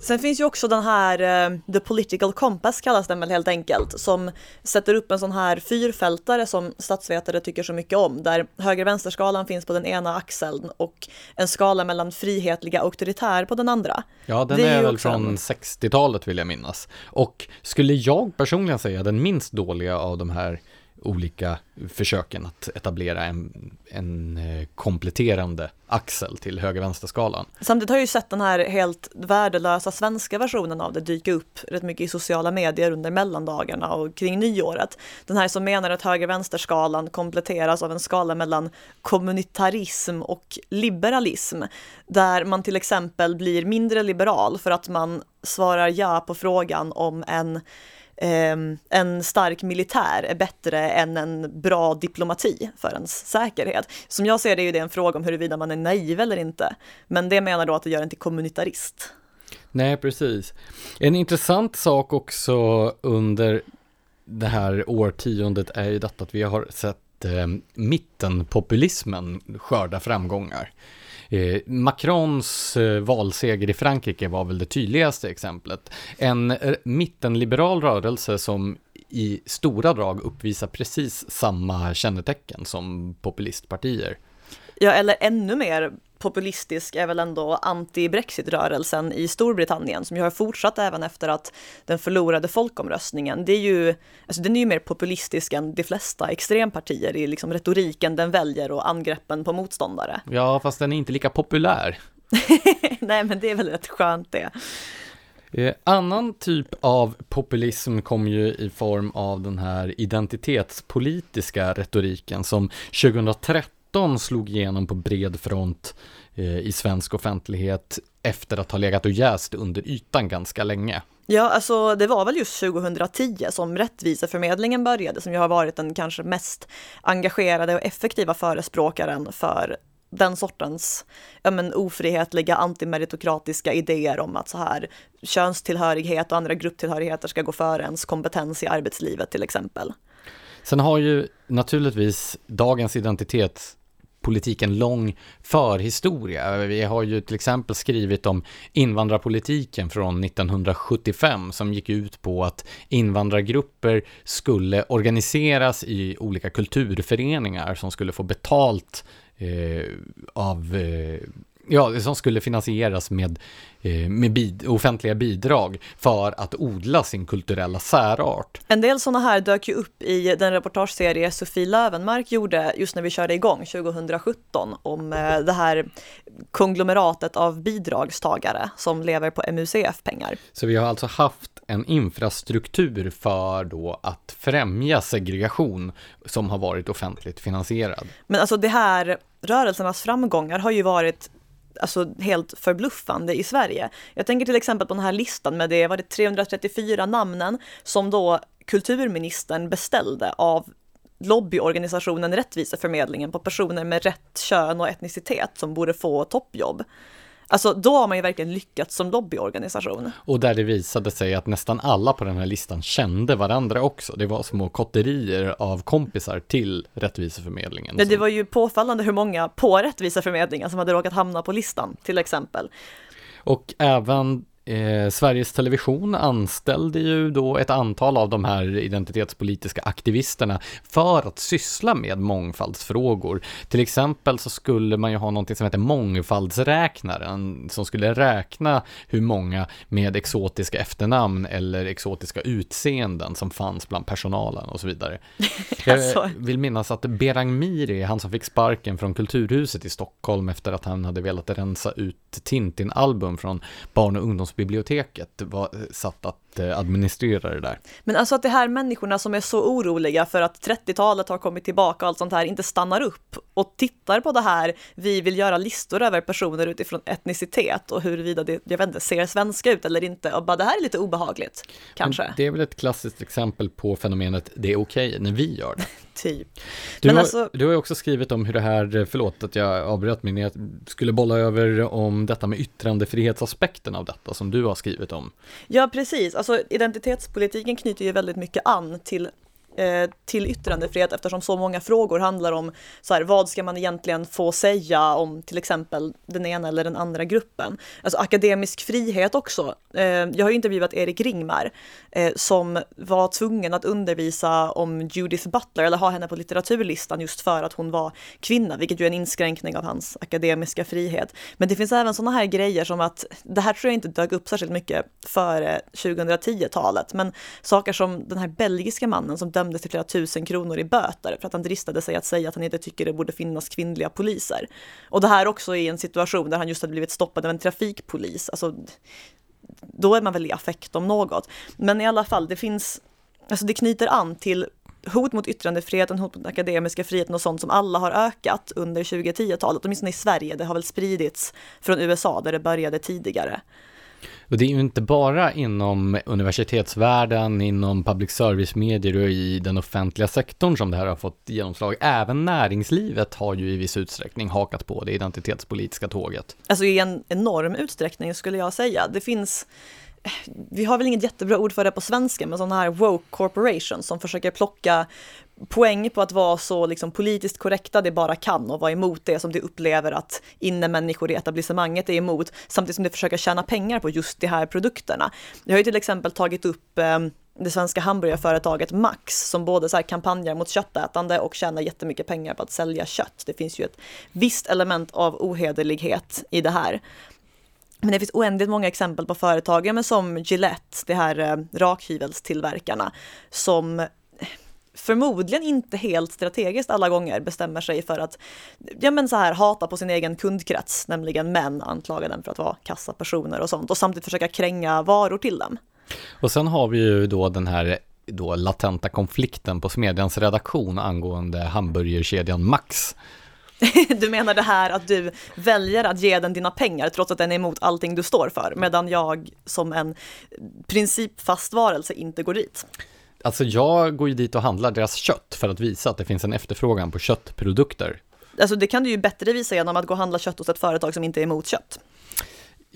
Sen finns ju också den här, uh, the political compass kallas den väl helt enkelt, som sätter upp en sån här fyrfältare som statsvetare tycker så mycket om, där höger-vänster-skalan finns på den ena axeln och en skala mellan frihetliga och auktoritär på den andra. Ja, den är, är väl från en... 60-talet vill jag minnas. Och skulle jag personligen säga den minst dåliga av de här olika försöken att etablera en, en eh, kompletterande axel till höger-vänster-skalan. Samtidigt har jag ju sett den här helt värdelösa svenska versionen av det dyka upp rätt mycket i sociala medier under mellandagarna och kring nyåret. Den här som menar att höger-vänster-skalan kompletteras av en skala mellan kommunitarism och liberalism, där man till exempel blir mindre liberal för att man svarar ja på frågan om en Ehm, en stark militär är bättre än en bra diplomati för ens säkerhet. Som jag ser det är det en fråga om huruvida man är naiv eller inte. Men det menar då att det gör en till kommunitarist. Nej, precis. En intressant sak också under det här årtiondet är ju detta att vi har sett eh, mittenpopulismen skörda framgångar. Eh, Macrons eh, valseger i Frankrike var väl det tydligaste exemplet. En eh, mittenliberal rörelse som i stora drag uppvisar precis samma kännetecken som populistpartier. Ja, eller ännu mer populistisk är väl ändå anti-Brexit-rörelsen i Storbritannien som ju har fortsatt även efter att den förlorade folkomröstningen. Det är ju, alltså den är ju mer populistisk än de flesta extrempartier i liksom retoriken den väljer och angreppen på motståndare. Ja, fast den är inte lika populär. *laughs* Nej, men det är väl rätt skönt det. Eh, annan typ av populism kom ju i form av den här identitetspolitiska retoriken som 2013 2013 slog igenom på bred front eh, i svensk offentlighet efter att ha legat och jäst under ytan ganska länge. Ja, alltså det var väl just 2010 som Rättviseförmedlingen började, som ju har varit den kanske mest engagerade och effektiva förespråkaren för den sortens ja, men, ofrihetliga antimeritokratiska idéer om att så här könstillhörighet och andra grupptillhörigheter ska gå före ens kompetens i arbetslivet till exempel. Sen har ju naturligtvis dagens identitet politiken lång förhistoria. Vi har ju till exempel skrivit om invandrarpolitiken från 1975 som gick ut på att invandrargrupper skulle organiseras i olika kulturföreningar som skulle få betalt eh, av eh, Ja, som skulle finansieras med, eh, med bid offentliga bidrag för att odla sin kulturella särart. En del sådana här dök ju upp i den reportageserie Sofie Lövenmark gjorde just när vi körde igång 2017 om eh, det här konglomeratet av bidragstagare som lever på MUCF-pengar. Så vi har alltså haft en infrastruktur för då att främja segregation som har varit offentligt finansierad. Men alltså det här rörelsernas framgångar har ju varit alltså helt förbluffande i Sverige. Jag tänker till exempel på den här listan med det, var det 334 namnen som då kulturministern beställde av lobbyorganisationen Rättviseförmedlingen på personer med rätt kön och etnicitet som borde få toppjobb. Alltså då har man ju verkligen lyckats som lobbyorganisation. Och där det visade sig att nästan alla på den här listan kände varandra också. Det var små kotterier av kompisar till Rättviseförmedlingen. Ja, det var ju påfallande hur många på Rättviseförmedlingen som hade råkat hamna på listan, till exempel. Och även Eh, Sveriges Television anställde ju då ett antal av de här identitetspolitiska aktivisterna för att syssla med mångfaldsfrågor. Till exempel så skulle man ju ha någonting som heter mångfaldsräknaren som skulle räkna hur många med exotiska efternamn eller exotiska utseenden som fanns bland personalen och så vidare. *laughs* alltså. Jag vill minnas att Berang Miri, han som fick sparken från Kulturhuset i Stockholm efter att han hade velat rensa ut Tintin-album från barn och ungdoms biblioteket var eh, satt att eh, administrera det där. Men alltså att de här människorna som är så oroliga för att 30-talet har kommit tillbaka och allt sånt här inte stannar upp och tittar på det här, vi vill göra listor över personer utifrån etnicitet och huruvida det, jag vet inte, ser svenska ut eller inte och bara det här är lite obehagligt, kanske. Men det är väl ett klassiskt exempel på fenomenet det är okej okay när vi gör det. *laughs* typ. Du, har, alltså... du har också skrivit om hur det här, förlåt att jag avbröt mig, jag skulle bolla över om detta med yttrandefrihetsaspekten av detta som du har skrivit om. Ja, precis. Alltså Alltså identitetspolitiken knyter ju väldigt mycket an till Eh, till yttrandefrihet eftersom så många frågor handlar om så här, vad ska man egentligen få säga om till exempel den ena eller den andra gruppen. Alltså akademisk frihet också. Eh, jag har intervjuat Erik Ringmar eh, som var tvungen att undervisa om Judith Butler eller ha henne på litteraturlistan just för att hon var kvinna, vilket ju är en inskränkning av hans akademiska frihet. Men det finns även sådana här grejer som att det här tror jag inte dök upp särskilt mycket före 2010-talet, men saker som den här belgiska mannen som dömdes till flera tusen kronor i böter för att han dristade sig att säga att han inte tycker det borde finnas kvinnliga poliser. Och det här också i en situation där han just hade blivit stoppad av en trafikpolis. Alltså, då är man väl i affekt om något. Men i alla fall, det finns, alltså det knyter an till hot mot yttrandefriheten, hot mot akademiska friheten och sånt som alla har ökat under 2010-talet, åtminstone i Sverige. Det har väl spridits från USA där det började tidigare. Och det är ju inte bara inom universitetsvärlden, inom public service-medier och i den offentliga sektorn som det här har fått genomslag. Även näringslivet har ju i viss utsträckning hakat på det identitetspolitiska tåget. Alltså i en enorm utsträckning skulle jag säga. Det finns vi har väl inget jättebra ord för det på svenska, men sådana här woke corporations som försöker plocka poäng på att vara så liksom politiskt korrekta det bara kan och vara emot det som de upplever att innemänniskor i etablissemanget är emot, samtidigt som de försöker tjäna pengar på just de här produkterna. Jag har ju till exempel tagit upp eh, det svenska hamburgerföretaget Max som både så här kampanjar mot köttätande och tjänar jättemycket pengar på att sälja kött. Det finns ju ett visst element av ohederlighet i det här. Men det finns oändligt många exempel på företag, men som Gillette, det här eh, rakhyvelstillverkarna, som förmodligen inte helt strategiskt alla gånger bestämmer sig för att ja, men så här, hata på sin egen kundkrets, nämligen män, anklaga dem för att vara kassapersoner och sånt och samtidigt försöka kränga varor till dem. Och sen har vi ju då den här då latenta konflikten på Smedjans redaktion angående hamburgerkedjan Max *laughs* Du menar det här att du väljer att ge den dina pengar trots att den är emot allting du står för, medan jag som en principfast varelse inte går dit? Alltså jag går ju dit och handlar deras kött för att visa att det finns en efterfrågan på köttprodukter. Alltså det kan du ju bättre visa genom att gå och handla kött hos ett företag som inte är emot kött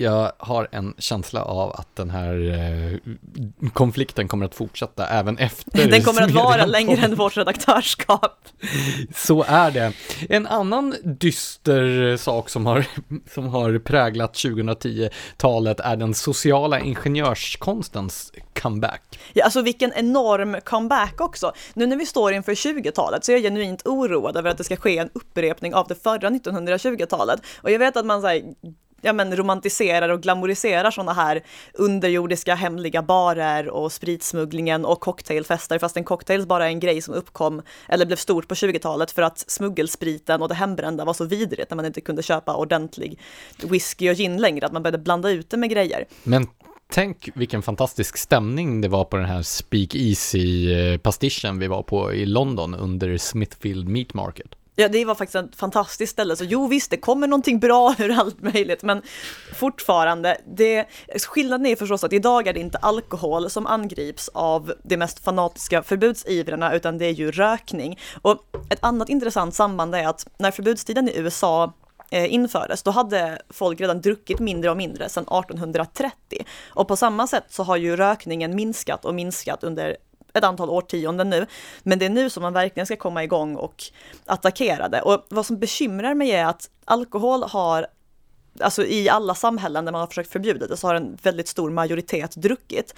jag har en känsla av att den här eh, konflikten kommer att fortsätta även efter *laughs* Den kommer att vara längre än vårt redaktörskap. *laughs* Så är det. En annan dyster sak som har, som har präglat 2010-talet är den sociala ingenjörskonstens comeback. Ja, alltså vilken enorm comeback också. Nu när vi står inför 20-talet så är jag genuint oroad över att det ska ske en upprepning av det förra 1920-talet. Och jag vet att man säger ja, men romantiserar och glamoriserar sådana här underjordiska hemliga barer och spritsmugglingen och cocktailfester, fast en cocktail bara är en grej som uppkom eller blev stort på 20-talet för att smuggelspriten och det hembrända var så vidrigt när man inte kunde köpa ordentlig whisky och gin längre, att man började blanda ut det med grejer. Men Tänk vilken fantastisk stämning det var på den här Speak Easy-pastischen eh, vi var på i London under Smithfield Meat Market. Ja, det var faktiskt ett fantastiskt ställe. Så jo, visst, det kommer någonting bra *laughs* ur allt möjligt, men fortfarande, det, skillnaden är förstås att idag är det inte alkohol som angrips av de mest fanatiska förbudsivrarna, utan det är ju rökning. Och ett annat intressant samband är att när förbudstiden i USA eh, infördes, då hade folk redan druckit mindre och mindre sedan 1830. Och på samma sätt så har ju rökningen minskat och minskat under ett antal årtionden nu. Men det är nu som man verkligen ska komma igång och attackera det. Och vad som bekymrar mig är att alkohol har Alltså i alla samhällen där man har försökt förbjuda det så har en väldigt stor majoritet druckit.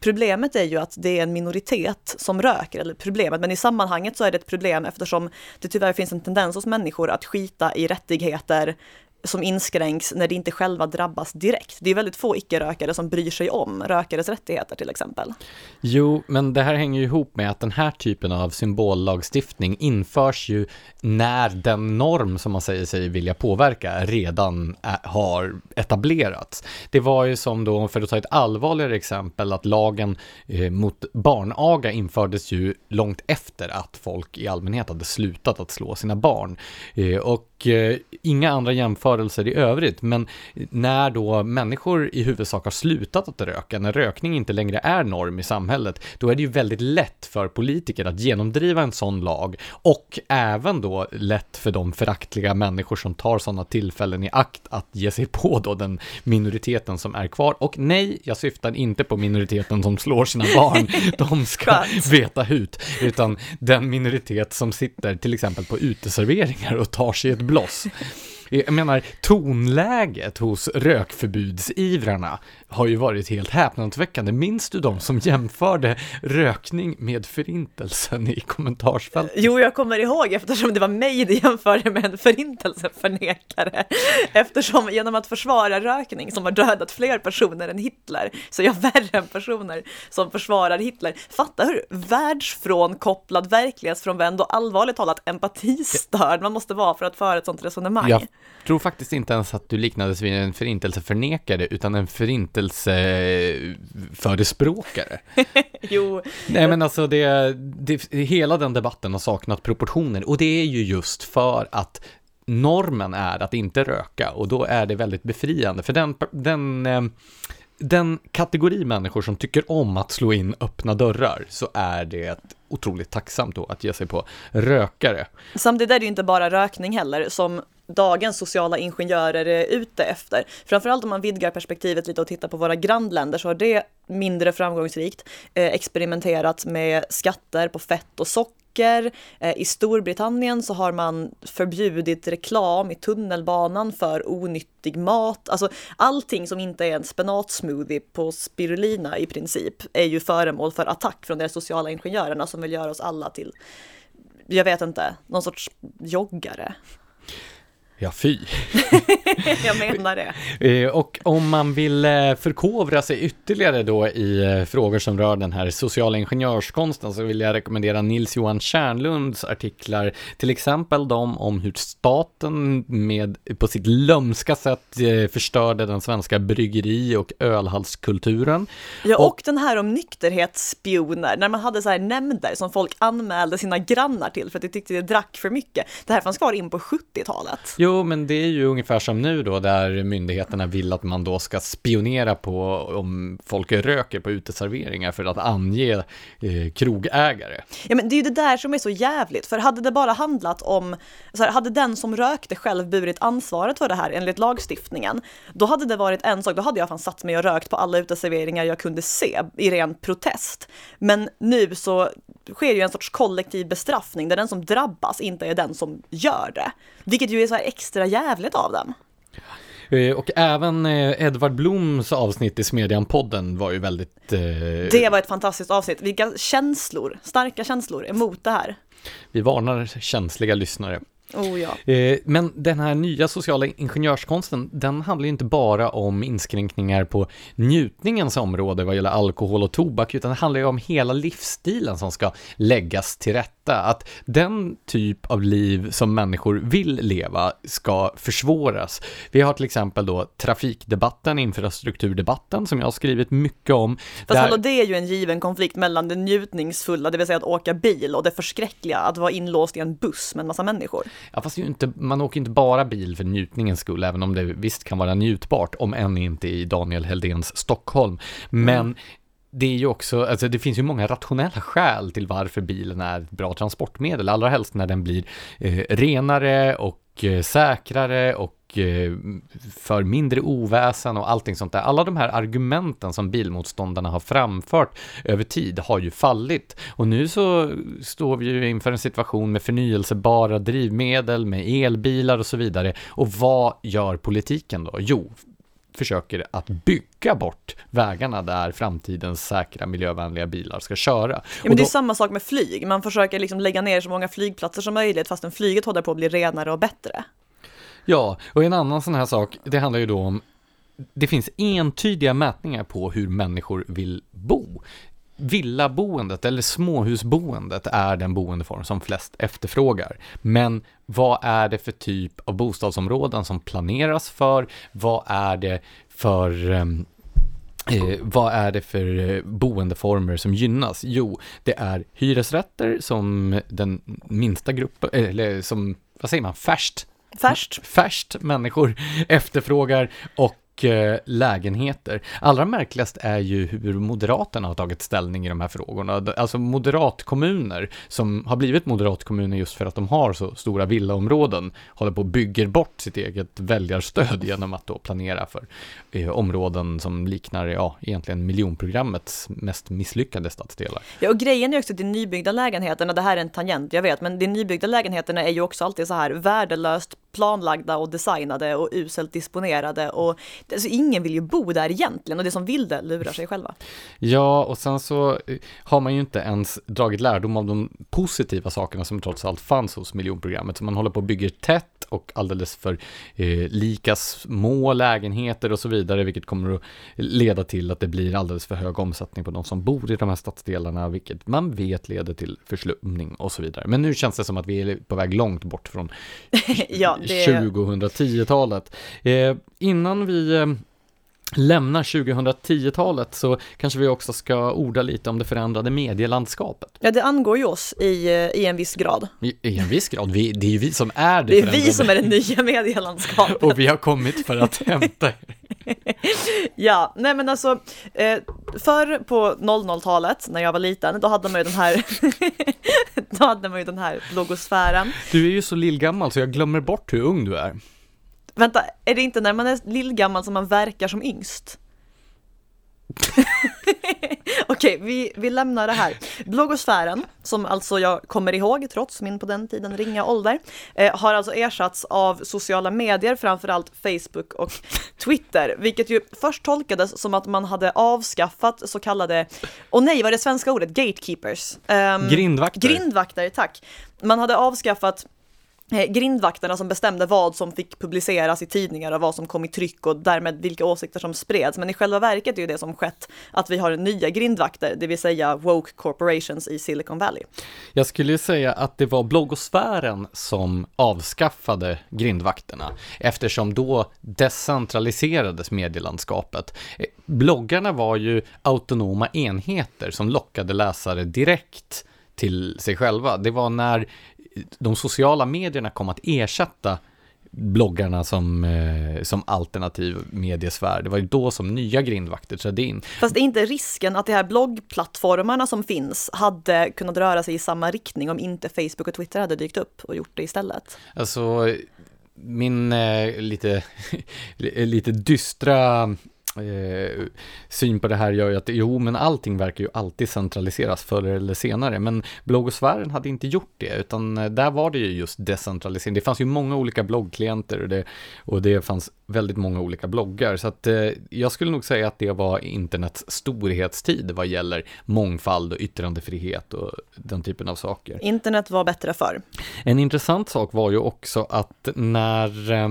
Problemet är ju att det är en minoritet som röker, eller problemet, men i sammanhanget så är det ett problem eftersom det tyvärr finns en tendens hos människor att skita i rättigheter som inskränks när de inte själva drabbas direkt. Det är väldigt få icke-rökare som bryr sig om rökares rättigheter till exempel. Jo, men det här hänger ju ihop med att den här typen av symbollagstiftning införs ju när den norm som man säger sig vilja påverka redan har etablerats. Det var ju som då, för att ta ett allvarligare exempel, att lagen eh, mot barnaga infördes ju långt efter att folk i allmänhet hade slutat att slå sina barn. Eh, och eh, inga andra jämförelser rörelser i övrigt. Men när då människor i huvudsak har slutat att röka, när rökning inte längre är norm i samhället, då är det ju väldigt lätt för politiker att genomdriva en sån lag och även då lätt för de föraktliga människor som tar sådana tillfällen i akt att ge sig på då den minoriteten som är kvar. Och nej, jag syftar inte på minoriteten som slår sina barn, *laughs* de ska veta hut, utan den minoritet som sitter till exempel på uteserveringar och tar sig ett bloss. Jag menar, tonläget hos rökförbudsivrarna har ju varit helt häpnadsväckande. Minns du de som jämförde rökning med förintelsen i kommentarsfältet? Jo, jag kommer ihåg eftersom det var mig det jämförde med en förintelseförnekare. Eftersom genom att försvara rökning som har dödat fler personer än Hitler så är jag värre än personer som försvarar Hitler. Fatta hur världsfrånkopplad, verklighetsfrånvänd och allvarligt talat empatistörd man måste vara för att föra ett sånt resonemang. Jag tror faktiskt inte ens att du liknades vid en förintelseförnekare utan en förintelse förespråkare. *laughs* jo. Nej men alltså det, det, hela den debatten har saknat proportioner och det är ju just för att normen är att inte röka och då är det väldigt befriande för den, den eh, den kategori människor som tycker om att slå in öppna dörrar så är det otroligt tacksamt då att ge sig på rökare. Samtidigt är det ju inte bara rökning heller som dagens sociala ingenjörer är ute efter. Framförallt om man vidgar perspektivet lite och tittar på våra grannländer så har det mindre framgångsrikt eh, experimenterat med skatter på fett och socker böcker. Eh, I Storbritannien så har man förbjudit reklam i tunnelbanan för onyttig mat. Alltså allting som inte är en spenatsmoothie på spirulina i princip är ju föremål för attack från de sociala ingenjörerna som vill göra oss alla till, jag vet inte, någon sorts joggare. Ja, fy. *laughs* jag menar det. Eh, och om man vill eh, förkovra sig ytterligare då i eh, frågor som rör den här sociala ingenjörskonsten så vill jag rekommendera Nils Johan Kärnlunds artiklar, till exempel de om hur staten med, på sitt lömska sätt förstörde den svenska bryggeri och ölhallskulturen. Ja, och, och den här om nykterhetsspioner, när man hade så här nämnder som folk anmälde sina grannar till för att de tyckte det drack för mycket. Det här fanns kvar in på 70-talet. Jo, men det är ju ungefär som nu då, där myndigheterna vill att man då ska spionera på om folk röker på uteserveringar för att ange eh, krogägare. Ja, men det är ju det där som är så jävligt, för hade det bara handlat om, så här, hade den som rökte själv burit ansvaret för det här enligt lagstiftningen, då hade det varit en sak, då hade jag fan satt mig och rökt på alla uteserveringar jag kunde se i ren protest. Men nu så sker ju en sorts kollektiv bestraffning där den som drabbas inte är den som gör det. Vilket ju är så här extra jävligt av dem. Eh, och även eh, Edvard Bloms avsnitt i Smedjan-podden var ju väldigt... Eh... Det var ett fantastiskt avsnitt. Vilka känslor, starka känslor emot det här. Vi varnar känsliga lyssnare. Oh, ja. Eh, men den här nya sociala ingenjörskonsten, den handlar ju inte bara om inskränkningar på njutningens område vad gäller alkohol och tobak, utan det handlar ju om hela livsstilen som ska läggas till rätta detta, att den typ av liv som människor vill leva ska försvåras. Vi har till exempel då trafikdebatten, infrastrukturdebatten, som jag har skrivit mycket om. Fast där... hallå, det är ju en given konflikt mellan det njutningsfulla, det vill säga att åka bil, och det förskräckliga, att vara inlåst i en buss med en massa människor. Ja, fast inte, man åker inte bara bil för njutningens skull, även om det visst kan vara njutbart, om än inte i Daniel Heldens Stockholm. Men mm det är ju också, alltså det finns ju många rationella skäl till varför bilen är ett bra transportmedel, allra helst när den blir eh, renare och eh, säkrare och eh, för mindre oväsen och allting sånt där. Alla de här argumenten som bilmotståndarna har framfört över tid har ju fallit och nu så står vi ju inför en situation med förnyelsebara drivmedel, med elbilar och så vidare. Och vad gör politiken då? Jo, försöker att bygga bort vägarna där framtidens säkra miljövänliga bilar ska köra. Ja, men det är samma sak med flyg, man försöker liksom lägga ner så många flygplatser som möjligt fastän flyget håller på att bli renare och bättre. Ja, och en annan sån här sak, det handlar ju då om det finns entydiga mätningar på hur människor vill bo villaboendet eller småhusboendet är den boendeform som flest efterfrågar. Men vad är det för typ av bostadsområden som planeras för? Vad är det för ehm, Eh, vad är det för eh, boendeformer som gynnas? Jo, det är hyresrätter som den minsta gruppen, eller som, vad säger man, färst Färskt. Färskt människor *laughs* efterfrågar och eh, Eh, lägenheter. Allra märkligast är ju hur Moderaterna har tagit ställning i de här frågorna. Alltså moderatkommuner som har blivit moderatkommuner just för att de har så stora villaområden håller på och bygger bort sitt eget väljarstöd *laughs* genom att då planera för eh, områden som liknar, ja, egentligen miljonprogrammets mest misslyckade stadsdelar. Ja, och grejen är också att de nybyggda lägenheterna, det här är en tangent, jag vet, men de nybyggda lägenheterna är ju också alltid så här värdelöst planlagda och designade och uselt disponerade och alltså ingen vill ju bo där egentligen och det som vill det lurar sig själva. Ja, och sen så eh, har man ju inte ens dragit lärdom av de positiva sakerna som trots allt fanns hos miljonprogrammet. Så man håller på och bygger tätt och alldeles för eh, lika små lägenheter och så vidare, vilket kommer att leda till att det blir alldeles för hög omsättning på de som bor i de här stadsdelarna, vilket man vet leder till förslumning och så vidare. Men nu känns det som att vi är på väg långt bort från *laughs* ja, det... 2010-talet. Eh, innan vi eh, lämnar 2010-talet så kanske vi också ska orda lite om det förändrade medielandskapet. Ja, det angår ju oss i, eh, i en viss grad. I, i en viss grad, vi, det är ju vi som är det Det är förändrade. vi som är det nya medielandskapet. *laughs* Och vi har kommit för att hämta *laughs* Ja, nej men alltså, eh, förr på 00-talet när jag var liten, då hade man ju den här, *laughs* då hade man ju den här blogosfären. Du är ju så lillgammal så jag glömmer bort hur ung du är. Vänta, är det inte när man är lillgammal som man verkar som yngst? *laughs* Okej, vi, vi lämnar det här. Bloggosfären, som alltså jag kommer ihåg trots min på den tiden ringa ålder, eh, har alltså ersatts av sociala medier, framförallt Facebook och Twitter, vilket ju först tolkades som att man hade avskaffat så kallade, och nej, vad är det svenska ordet? Gatekeepers. Um, grindvakter. Grindvakter, tack. Man hade avskaffat Eh, grindvakterna som bestämde vad som fick publiceras i tidningar och vad som kom i tryck och därmed vilka åsikter som spreds. Men i själva verket är ju det som skett att vi har nya grindvakter, det vill säga woke corporations i Silicon Valley. Jag skulle ju säga att det var bloggosfären som avskaffade grindvakterna eftersom då decentraliserades medielandskapet. Eh, bloggarna var ju autonoma enheter som lockade läsare direkt till sig själva. Det var när de sociala medierna kom att ersätta bloggarna som, eh, som alternativ mediesfär. Det var ju då som nya grindvakter trädde in. Fast är inte risken att de här bloggplattformarna som finns hade kunnat röra sig i samma riktning om inte Facebook och Twitter hade dykt upp och gjort det istället? Alltså, min eh, lite, *laughs* lite dystra eh, syn på det här gör ju att jo, men allting verkar ju alltid centraliseras förr eller senare, men bloggosfären hade inte gjort det, utan eh, där var det ju just decentralisering. Det fanns ju många olika bloggklienter och det, och det fanns väldigt många olika bloggar, så att eh, jag skulle nog säga att det var internets storhetstid vad gäller mångfald och yttrandefrihet och den typen av saker. Internet var bättre förr. En intressant sak var ju också att när eh,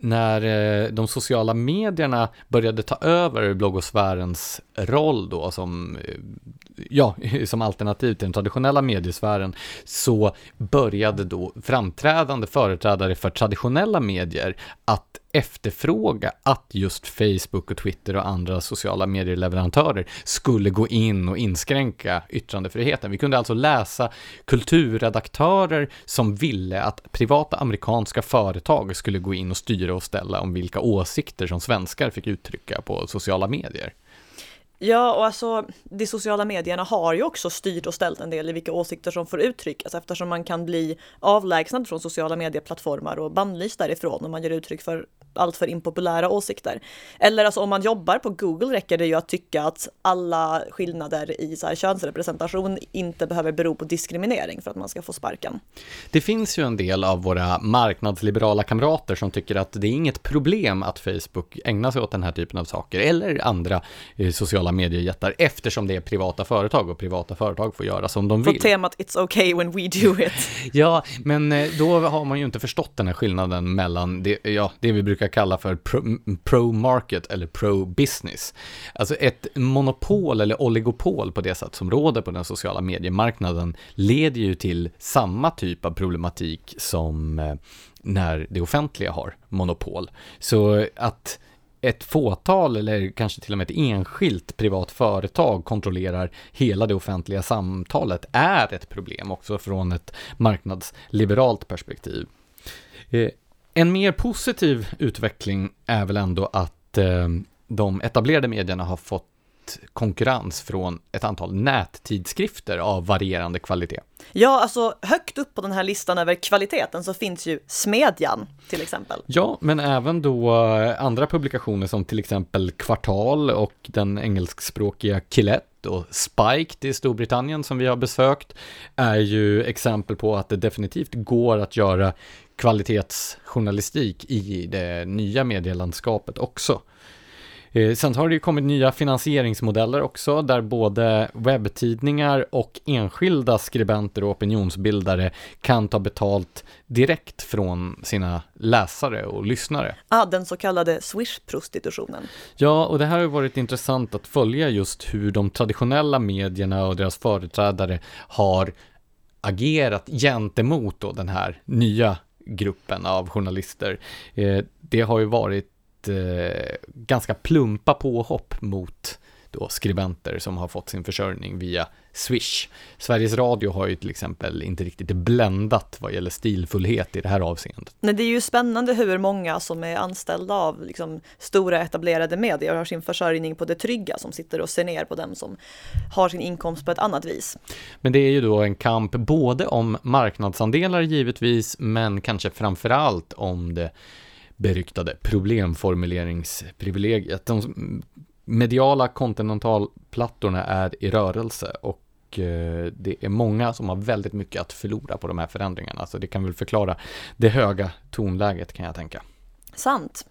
när eh, de sociala medierna började ta över bloggosfärens roll då som, eh, ja, *laughs* som alternativ till den traditionella mediesfären så började då framträdande företrädare för traditionella medier att efterfråga att just Facebook och Twitter och andra sociala medieleverantörer skulle gå in och inskränka yttrandefriheten. Vi kunde alltså läsa kulturredaktörer som ville att privata amerikanska företag skulle gå in och styra och ställa om vilka åsikter som svenskar fick uttrycka på sociala medier. Ja, och alltså de sociala medierna har ju också styrt och ställt en del i vilka åsikter som får uttryckas alltså, eftersom man kan bli avlägsnad från sociala medieplattformar och bannlyst därifrån om man ger uttryck för alltför impopulära åsikter. Eller alltså om man jobbar på Google räcker det ju att tycka att alla skillnader i så här könsrepresentation inte behöver bero på diskriminering för att man ska få sparken. Det finns ju en del av våra marknadsliberala kamrater som tycker att det är inget problem att Facebook ägnar sig åt den här typen av saker eller andra eh, sociala sociala mediejättar eftersom det är privata företag och privata företag får göra som de vill. På temat It's okay when we do it. *laughs* ja, men eh, då har man ju inte förstått den här skillnaden mellan det, ja, det vi brukar kalla för pro-market pro eller pro-business. Alltså ett monopol eller oligopol på det sätt som råder på den sociala mediemarknaden leder ju till samma typ av problematik som eh, när det offentliga har monopol. Så att ett fåtal eller kanske till och med ett enskilt privat företag kontrollerar hela det offentliga samtalet är ett problem också från ett marknadsliberalt perspektiv. Eh, en mer positiv utveckling är väl ändå att eh, de etablerade medierna har fått konkurrens från ett antal nättidskrifter av varierande kvalitet. Ja, alltså högt upp på den här listan över kvaliteten så finns ju Smedjan till exempel. Ja, men även då eh, andra publikationer som till exempel Kvartal och den engelskspråkiga Killet och Spiked i Storbritannien som vi har besökt är ju exempel på att det definitivt går att göra kvalitetsjournalistik i det nya medielandskapet också. Eh, sen har det ju kommit nya finansieringsmodeller också där både webbtidningar och enskilda skribenter och opinionsbildare kan ta betalt direkt från sina läsare och lyssnare. Ah, den så kallade Swish-prostitutionen. Ja, och det här har varit intressant att följa just hur de traditionella medierna och deras företrädare har agerat gentemot då den här nya gruppen av journalister. Eh, det har ju varit eh, ganska plumpa påhopp mot då skribenter som har fått sin försörjning via Swish. Sveriges Radio har ju till exempel inte riktigt bländat vad gäller stilfullhet i det här avseendet. Nej, det är ju spännande hur många som är anställda av liksom, stora etablerade medier har sin försörjning på det trygga som sitter och ser ner på dem som har sin inkomst på ett annat vis. Men det är ju då en kamp både om marknadsandelar givetvis, men kanske framför allt om det beryktade problemformuleringsprivilegiet. De mediala kontinentalplattorna är i rörelse och eh, det är många som har väldigt mycket att förlora på de här förändringarna. Så det kan väl förklara det höga tonläget kan jag tänka. Sant.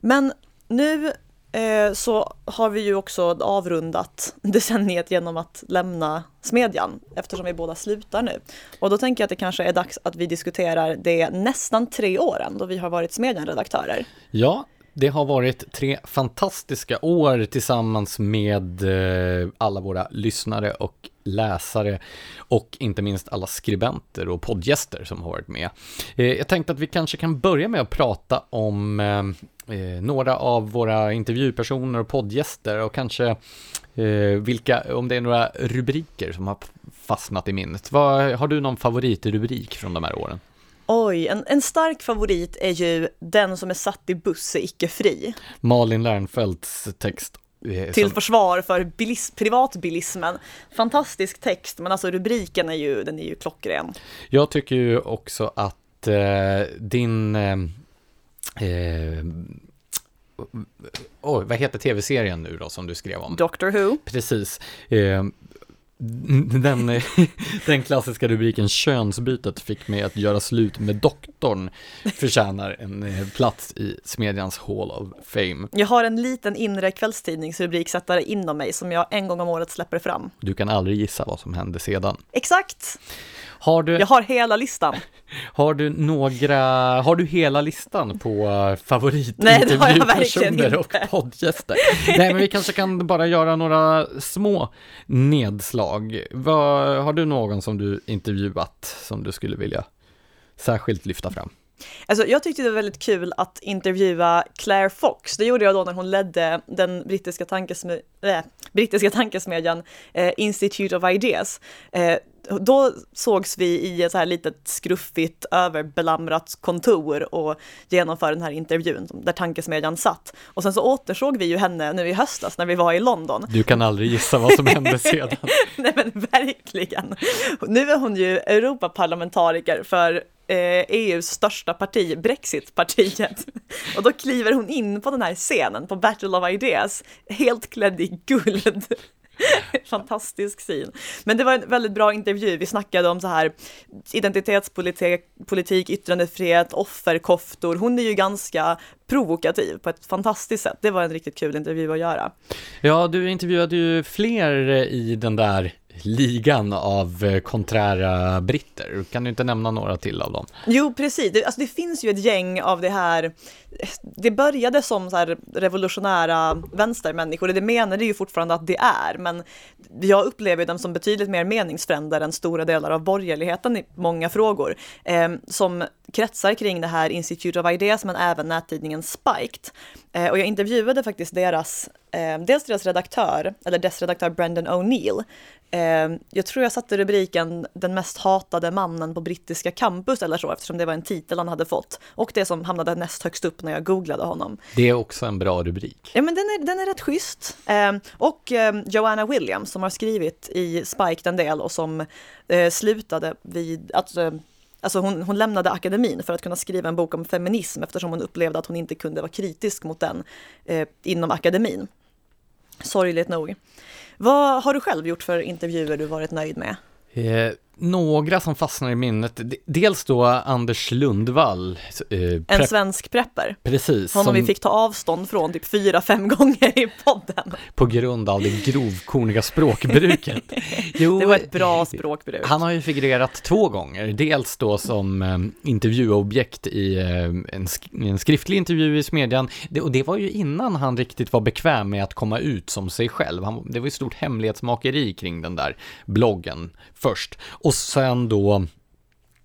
Men nu Eh, så har vi ju också avrundat *laughs* decenniet genom att lämna Smedjan eftersom vi båda slutar nu. Och då tänker jag att det kanske är dags att vi diskuterar det nästan tre åren då vi har varit Smedjan-redaktörer. Ja, det har varit tre fantastiska år tillsammans med eh, alla våra lyssnare och läsare och inte minst alla skribenter och poddgäster som har varit med. Eh, jag tänkte att vi kanske kan börja med att prata om eh, några av våra intervjupersoner och poddgäster och kanske vilka, om det är några rubriker som har fastnat i minnet. Vad, har du någon favoritrubrik från de här åren? Oj, en, en stark favorit är ju Den som är satt i buss är icke fri. Malin Lernfeldts text eh, till försvar för bilis, privatbilismen. Fantastisk text, men alltså rubriken är ju, den är ju klockren. Jag tycker ju också att eh, din eh, eh, oh, vad heter tv-serien nu då som du skrev om? Doctor Who. Precis. Den, *laughs* den klassiska rubriken könsbytet fick mig att göra slut med doktorn förtjänar en eh, plats i Smedjans Hall of Fame. Jag har en liten inre kvällstidningsrubriksättare inom mig som jag en gång om året släpper fram. Du kan aldrig gissa vad som hände sedan. Exakt! Har du, jag har hela listan. *laughs* Har du några, har du hela listan på favoritintervjupersoner och *laughs* poddgäster? Nej, men vi kanske kan bara göra några små nedslag. Vad, har du någon som du intervjuat som du skulle vilja särskilt lyfta fram? Alltså, jag tyckte det var väldigt kul att intervjua Claire Fox. Det gjorde jag då när hon ledde den brittiska, tankesme äh, brittiska tankesmedjan eh, Institute of Ideas. Eh, då sågs vi i ett så här litet skruffigt överbelamrat kontor och genomförde den här intervjun där tankesmedjan satt. Och sen så återsåg vi ju henne nu i höstas när vi var i London. Du kan aldrig gissa vad som hände *laughs* sedan. Nej men verkligen. Nu är hon ju Europaparlamentariker för EUs eh, e största parti, Brexitpartiet. *laughs* Och då kliver hon in på den här scenen på Battle of Ideas, helt klädd i guld. *laughs* Fantastisk syn. Men det var en väldigt bra intervju. Vi snackade om så här identitetspolitik, politik, yttrandefrihet, offerkoftor. Hon är ju ganska provokativ på ett fantastiskt sätt. Det var en riktigt kul intervju att göra. Ja, du intervjuade ju fler i den där ligan av eh, konträra britter. Kan du inte nämna några till av dem? Jo, precis. Det, alltså, det finns ju ett gäng av det här det började som så här revolutionära vänstermänniskor, och det menar det ju fortfarande att det är, men jag upplever dem som betydligt mer meningsfränder än stora delar av borgerligheten i många frågor, eh, som kretsar kring det här Institute of Ideas, men även nättidningen Spiked. Eh, och jag intervjuade faktiskt deras eh, dels deras redaktör, eller dess redaktör Brendan O'Neill. Eh, jag tror jag satte rubriken “Den mest hatade mannen på brittiska campus” eller så, eftersom det var en titel han hade fått. Och det som hamnade näst högst upp när jag googlade honom. Det är också en bra rubrik. Ja, men den är, den är rätt schysst. Eh, och eh, Joanna Williams som har skrivit i Spike en del och som eh, slutade vid, alltså, Alltså hon, hon, lämnade akademin för att kunna skriva en bok om feminism eftersom hon upplevde att hon inte kunde vara kritisk mot den eh, inom akademin. Sorgligt nog. Vad har du själv gjort för intervjuer du varit nöjd med? Eh, några som fastnar i minnet, dels då Anders Lundvall. Eh, en svensk prepper. Precis. Honom som, vi fick ta avstånd från typ fyra, fem gånger i podden. På grund av det grovkorniga språkbruket. *laughs* Jo, det var ett bra språkbruk. Han har ju figurerat två gånger, dels då som eh, intervjuobjekt i eh, en, sk en, skriftlig intervju i Smedjan, det, och det var ju innan han riktigt var bekväm med att komma ut som sig själv. Han, det var ju stort hemlighetsmakeri kring den där bloggen först. Och sen då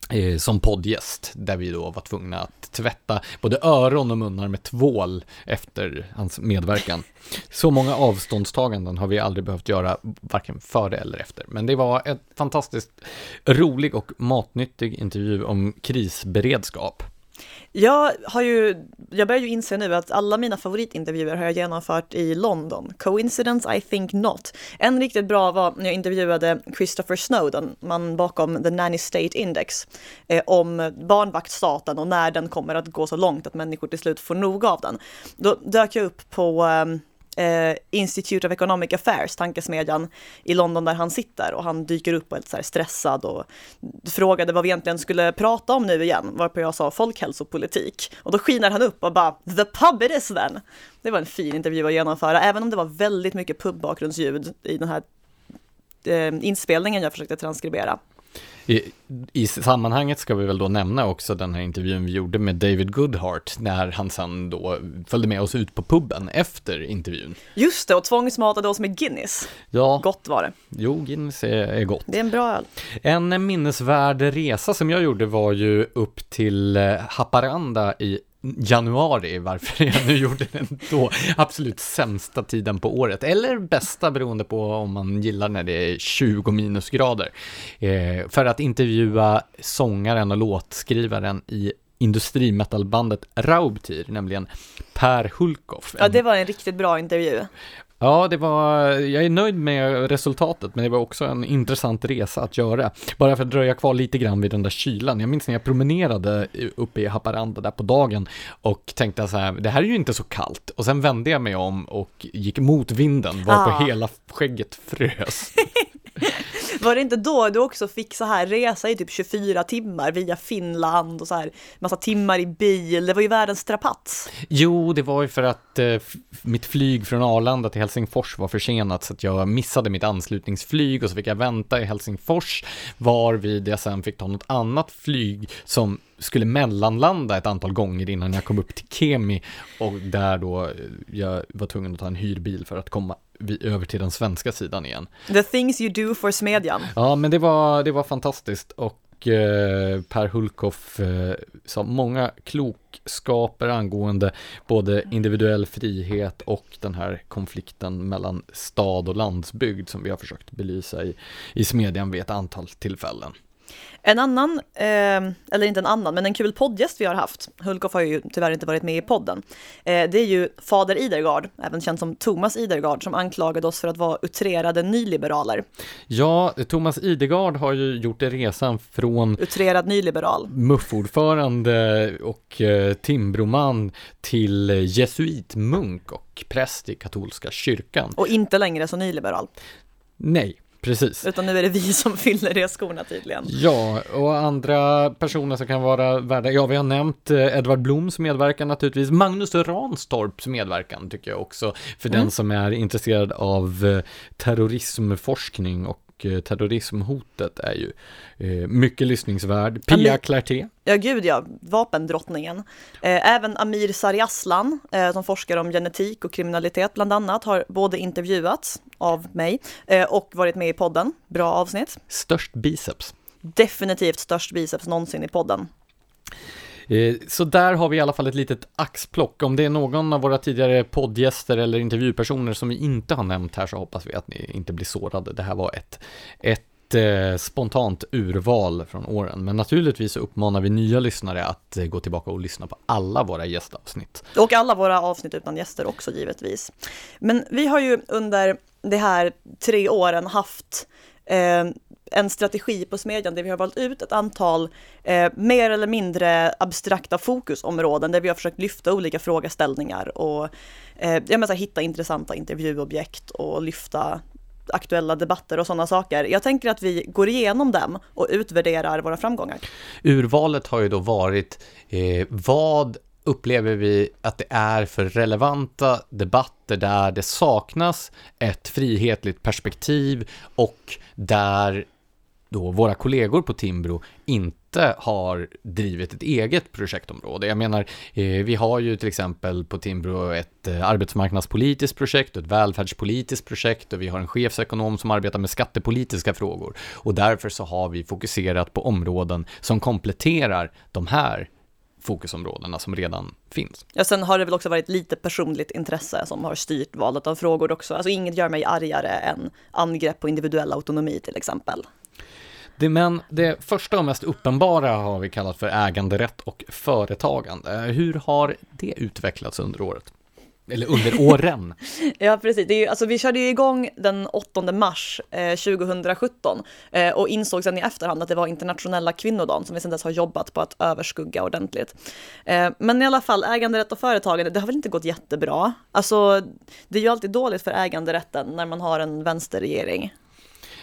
eh, som poddgäst, där vi då var tvungna att tvätta både öron och munnar med tvål efter hans medverkan. Så många avståndstaganden har vi aldrig behövt göra, varken före eller efter. Men det var ett fantastiskt rolig och matnyttig intervju om krisberedskap. Jag har ju, jag börjar ju inse nu att alla mina favoritintervjuer har jag genomfört i London. Coincidence? I think not. En riktigt bra var när jag intervjuade Christopher Snowden, man bakom The Nanny State Index, eh, om barnvaktstaten och när den kommer att gå så långt att människor till slut får nog av den. Då dök jag upp på eh, eh, Institute of Economic Affairs, tankesmedjan i London där han sitter och han dyker upp och är lite så stressad och frågade vad vi egentligen skulle prata om nu igen, varpå jag sa folkhälsopolitik. Och då skiner han upp och bara “the pub it is then”. Det var en fin intervju att genomföra, även om det var väldigt mycket pubbakgrundsljud i den här eh, inspelningen jag försökte transkribera. I, I sammanhanget ska vi väl då nämna också den här intervjun vi gjorde med David Goodhart när han sen då följde med oss ut på puben efter intervjun. Just det, och tvångsmatade oss med Guinness. Ja. Gott var det. Jo, Guinness är, är gott. Det är en bra öl. En minnesvärd resa som jag gjorde var ju upp till eh, Haparanda i januari, varför jag nu gjorde den då absolut sämsta tiden på året, eller bästa beroende på om man gillar när det är 20 minusgrader, eh, för att intervjua sångaren och låtskrivaren i industrimetalbandet Raubtir, nämligen Per Hulkoff. Ja, det var en riktigt bra intervju. Ja, det var, jag är nöjd med resultatet, men det var också en intressant resa att göra. Bara för att dröja kvar lite grann vid den där kylan. Jag minns när jag promenerade uppe i Haparanda där på dagen och tänkte så här, det här är ju inte så kallt. Och sen vände jag mig om och gick mot vinden, varpå ah. hela skägget frös. *laughs* *laughs* Var det inte då du också fick så här resa i typ 24 timmar via Finland och så här massa timmar i bil? Det var ju världens strapats. Jo, det var ju för att eh, mitt flyg från Arlanda till Helsingfors var försenat så att jag missade mitt anslutningsflyg och så fick jag vänta i Helsingfors varvid jag sen fick ta något annat flyg som skulle mellanlanda ett antal gånger innan jag kom upp till Kemi och där då eh, jag var tvungen att ta en hyrbil för att komma över till den svenska sidan igen. The things you do for Smedjan. Ja, men det var, det var fantastiskt och eh, Per Hulkoff eh, sa många klokskaper angående både individuell frihet och den här konflikten mellan stad och landsbygd som vi har försökt belysa i, i Smedjan vid ett antal tillfällen. En annan, eh, eller inte en annan, men en kul poddgäst vi har haft, Hulkoff har ju tyvärr inte varit med i podden, eh, det är ju Fader Idergard, även känd som Thomas Idergard, som anklagade oss för att vara utrerade nyliberaler. Ja, Thomas Idergard har ju gjort resan från utrerad nyliberal, muffordförande och eh, timbroman till jesuitmunk och präst i katolska kyrkan. Och inte längre så nyliberal. Nej, Precis. Utan nu är det vi som fyller det skorna tydligen. Ja, och andra personer som kan vara värda, ja vi har nämnt eh, Edvard Bloms medverkan naturligtvis, Magnus Ranstorps medverkan tycker jag också, för mm. den som är intresserad av eh, terrorismforskning och Eh, terrorismhotet är ju eh, mycket lyssningsvärd. Pia Clarté. Ja, gud ja, vapendrottningen. Eh, även Amir Sariaslan, som forskar om genetik och kriminalitet bland annat, har både intervjuats av mig och varit med i podden. Bra avsnitt. Störst biceps. Definitivt störst biceps någonsin i podden. Eh, så där har vi i alla fall ett litet axplock. Om det är någon av våra tidigare poddgäster eller intervjupersoner som vi inte har nämnt här så hoppas vi att ni inte blir sårade. Det här var ett, ett eh, spontant urval från åren. Men naturligtvis så uppmanar vi nya lyssnare att eh, gå tillbaka och lyssna på alla våra gästavsnitt. Och alla våra avsnitt utan gäster också givetvis. Men vi har ju under de här tre åren haft eh, en strategi på Smedjan där vi har valt ut ett antal eh, mer eller mindre abstrakta fokusområden där vi har försökt lyfta olika frågeställningar och eh, jag menar, hitta intressanta intervjuobjekt och lyfta aktuella debatter och sådana saker. Jag tänker att vi går igenom dem och utvärderar våra framgångar. Urvalet har ju då varit eh, vad upplever vi att det är för relevanta debatter där det saknas ett frihetligt perspektiv och där då våra kollegor på Timbro inte har drivit ett eget projektområde. Jag menar, eh, vi har ju till exempel på Timbro ett eh, arbetsmarknadspolitiskt projekt ett välfärdspolitiskt projekt och vi har en chefsekonom som arbetar med skattepolitiska frågor och därför så har vi fokuserat på områden som kompletterar de här fokusområdena som redan finns. Ja, sen har det väl också varit lite personligt intresse som har styrt valet av frågor också. Alltså inget gör mig argare än angrepp på individuell autonomi till exempel. Det, men det första och mest uppenbara har vi kallat för äganderätt och företagande. Hur har det utvecklats under året? Eller under *laughs* åren. ja, precis. Det är ju, alltså, vi körde ju igång den 8 mars eh, 2017 eh, och insåg sen i efterhand att det var internationella kvinnodagen som vi sedan dess har jobbat på att överskugga ordentligt. Eh, men i alla fall, äganderätt och företagande, det har väl inte gått jättebra. Alltså, det är ju alltid dåligt för äganderätten när man har en vänsterregering.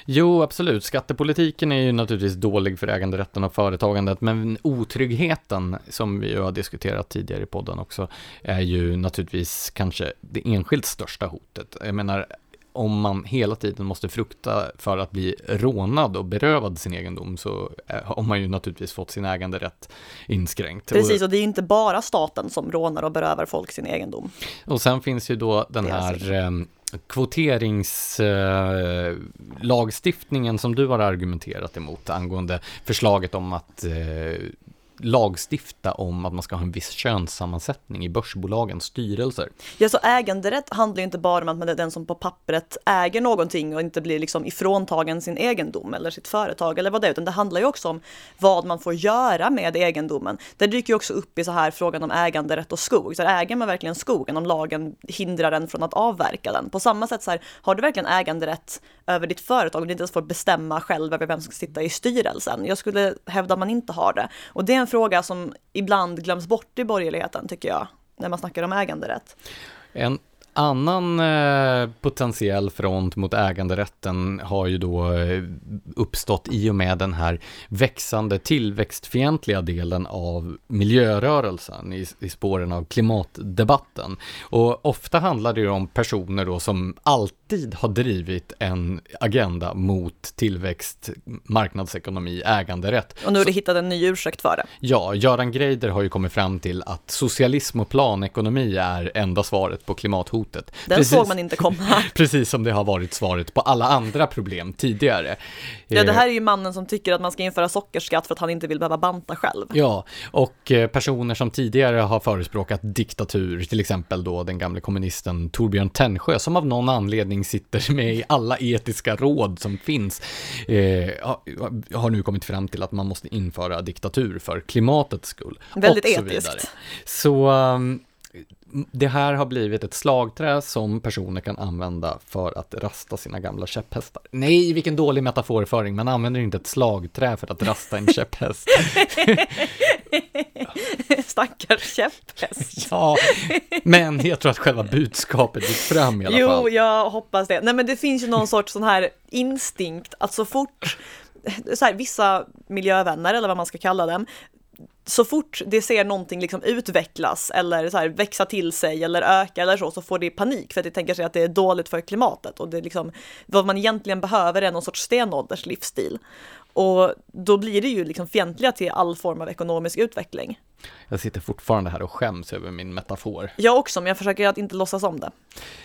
Jo, absolut. Skattepolitiken är ju naturligtvis dålig för äganderätten och företagandet, men otryggheten, som vi har diskuterat tidigare i podden också, är ju naturligtvis kanske det enskilt största hotet. Jag menar, om man hela tiden måste frukta för att bli rånad och berövad sin egendom så har man ju naturligtvis fått sin äganderätt inskränkt. Precis, och det är inte bara staten som rånar och berövar folk sin egendom. Och sen finns ju då den här kvoteringslagstiftningen kvoteringslagstiftningen som du har argumenterat emot angående förslaget om att eh, lagstifta om att man ska ha en viss könssammansättning i börsbolagens styrelser. Ja, så äganderätt handlar inte bara om att man är den som på pappret äger någonting och inte blir liksom ifråntagen sin egendom eller sitt företag eller vad det är, utan det handlar ju också om vad man får göra med egendomen. Det dyker ju också upp i så här frågan om äganderätt och skog. Så här, äger man verkligen skogen om lagen hindrar en från att avverka den? På samma sätt så här, har du verkligen äganderätt över ditt företag om du inte ens får bestämma själv över vem som ska sitta i styrelsen? Jag skulle hävda att man inte har det. Och det är en fråga som ibland glöms bort i borgerligheten, tycker jag, när man snackar om äganderätt. En annan eh, potentiell front mot äganderätten har ju då eh, uppstått i och med den här växande tillväxtfientliga delen av miljörörelsen i, i spåren av klimatdebatten. Och ofta handlar det ju om personer då som alltid har drivit en agenda mot tillväxt, marknadsekonomi, äganderätt. Och nu har du hittat en ny ursäkt för det. Ja, Göran Greider har ju kommit fram till att socialism och planekonomi är enda svaret på klimathotet hotet. Den precis, såg man inte komma. *laughs* precis som det har varit svaret på alla andra problem tidigare. Ja, det här är ju mannen som tycker att man ska införa sockerskatt för att han inte vill behöva banta själv. Ja, och eh, personer som tidigare har förespråkat diktatur, till exempel då den gamle kommunisten Torbjörn Tännsjö, som av någon anledning sitter med i alla etiska råd som finns, eh, har nu kommit fram till att man måste införa diktatur för klimatets skull. Väldigt etiskt. Så um, det här har blivit ett slagträ som personer kan använda för att rasta sina gamla käpphästar. Nej, vilken dålig metaforföring, man använder inte ett slagträ för att rasta en käpphäst. *laughs* Stackars käpphäst. *laughs* ja, men jag tror att själva budskapet gick fram i alla jo, fall. Jo, jag hoppas det. Nej, men det finns ju någon sorts sån här instinkt att så fort så här, vissa miljövänner, eller vad man ska kalla dem, så fort det ser någonting liksom utvecklas eller så här växa till sig eller öka eller så, så får det panik för att det tänker sig att det är dåligt för klimatet och det liksom vad man egentligen behöver är någon sorts stenålders livsstil. Och då blir det ju liksom fientliga till all form av ekonomisk utveckling. Jag sitter fortfarande här och skäms över min metafor. Jag också, men jag försöker att inte låtsas om det.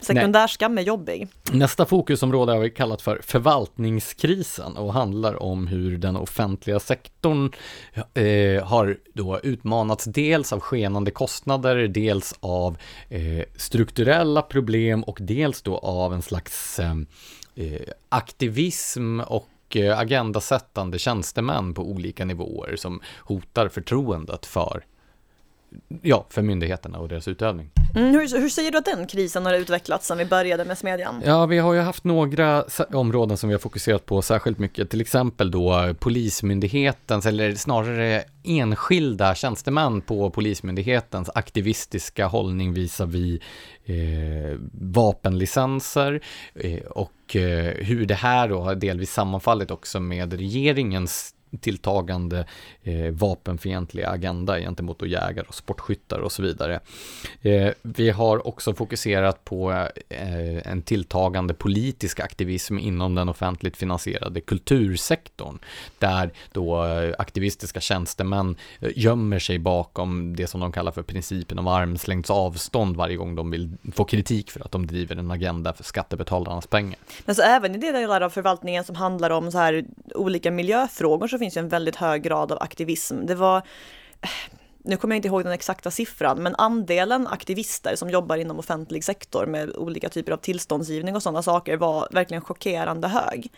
Sekundärskam är jobbig. Nästa fokusområde har vi kallat för förvaltningskrisen och handlar om hur den offentliga sektorn eh, har då utmanats dels av skenande kostnader, dels av eh, strukturella problem och dels då av en slags eh, eh aktivism och och eh, agendasättande tjänstemän på olika nivåer som hotar förtroendet för ja, för myndigheterna och deras utövning. Mm, hur, hur säger du att den krisen har utvecklats sedan vi började med Smedjan? Ja, vi har ju haft några områden som vi har fokuserat på särskilt mycket, till exempel då Polismyndighetens, eller snarare enskilda tjänstemän på Polismyndighetens aktivistiska hållning visavi eh, vapenlicenser eh, och eh, hur det här då har delvis sammanfallit också med regeringens tilltagande eh, vapenfientliga agenda gentemot jägare och sportskyttar och så vidare. Eh, vi har också fokuserat på eh, en tilltagande politisk aktivism inom den offentligt finansierade kultursektorn, där då eh, aktivistiska tjänstemän eh, gömmer sig bakom det som de kallar för principen om armslängds avstånd varje gång de vill få kritik för att de driver en agenda för skattebetalarnas pengar. Men så även i det delar av förvaltningen som handlar om så här olika miljöfrågor så finns ju en väldigt hög grad av aktivism. Det var eh, nu kommer jag inte ihåg den exakta siffran, men andelen aktivister som jobbar inom offentlig sektor med olika typer av tillståndsgivning och sådana saker var verkligen chockerande hög.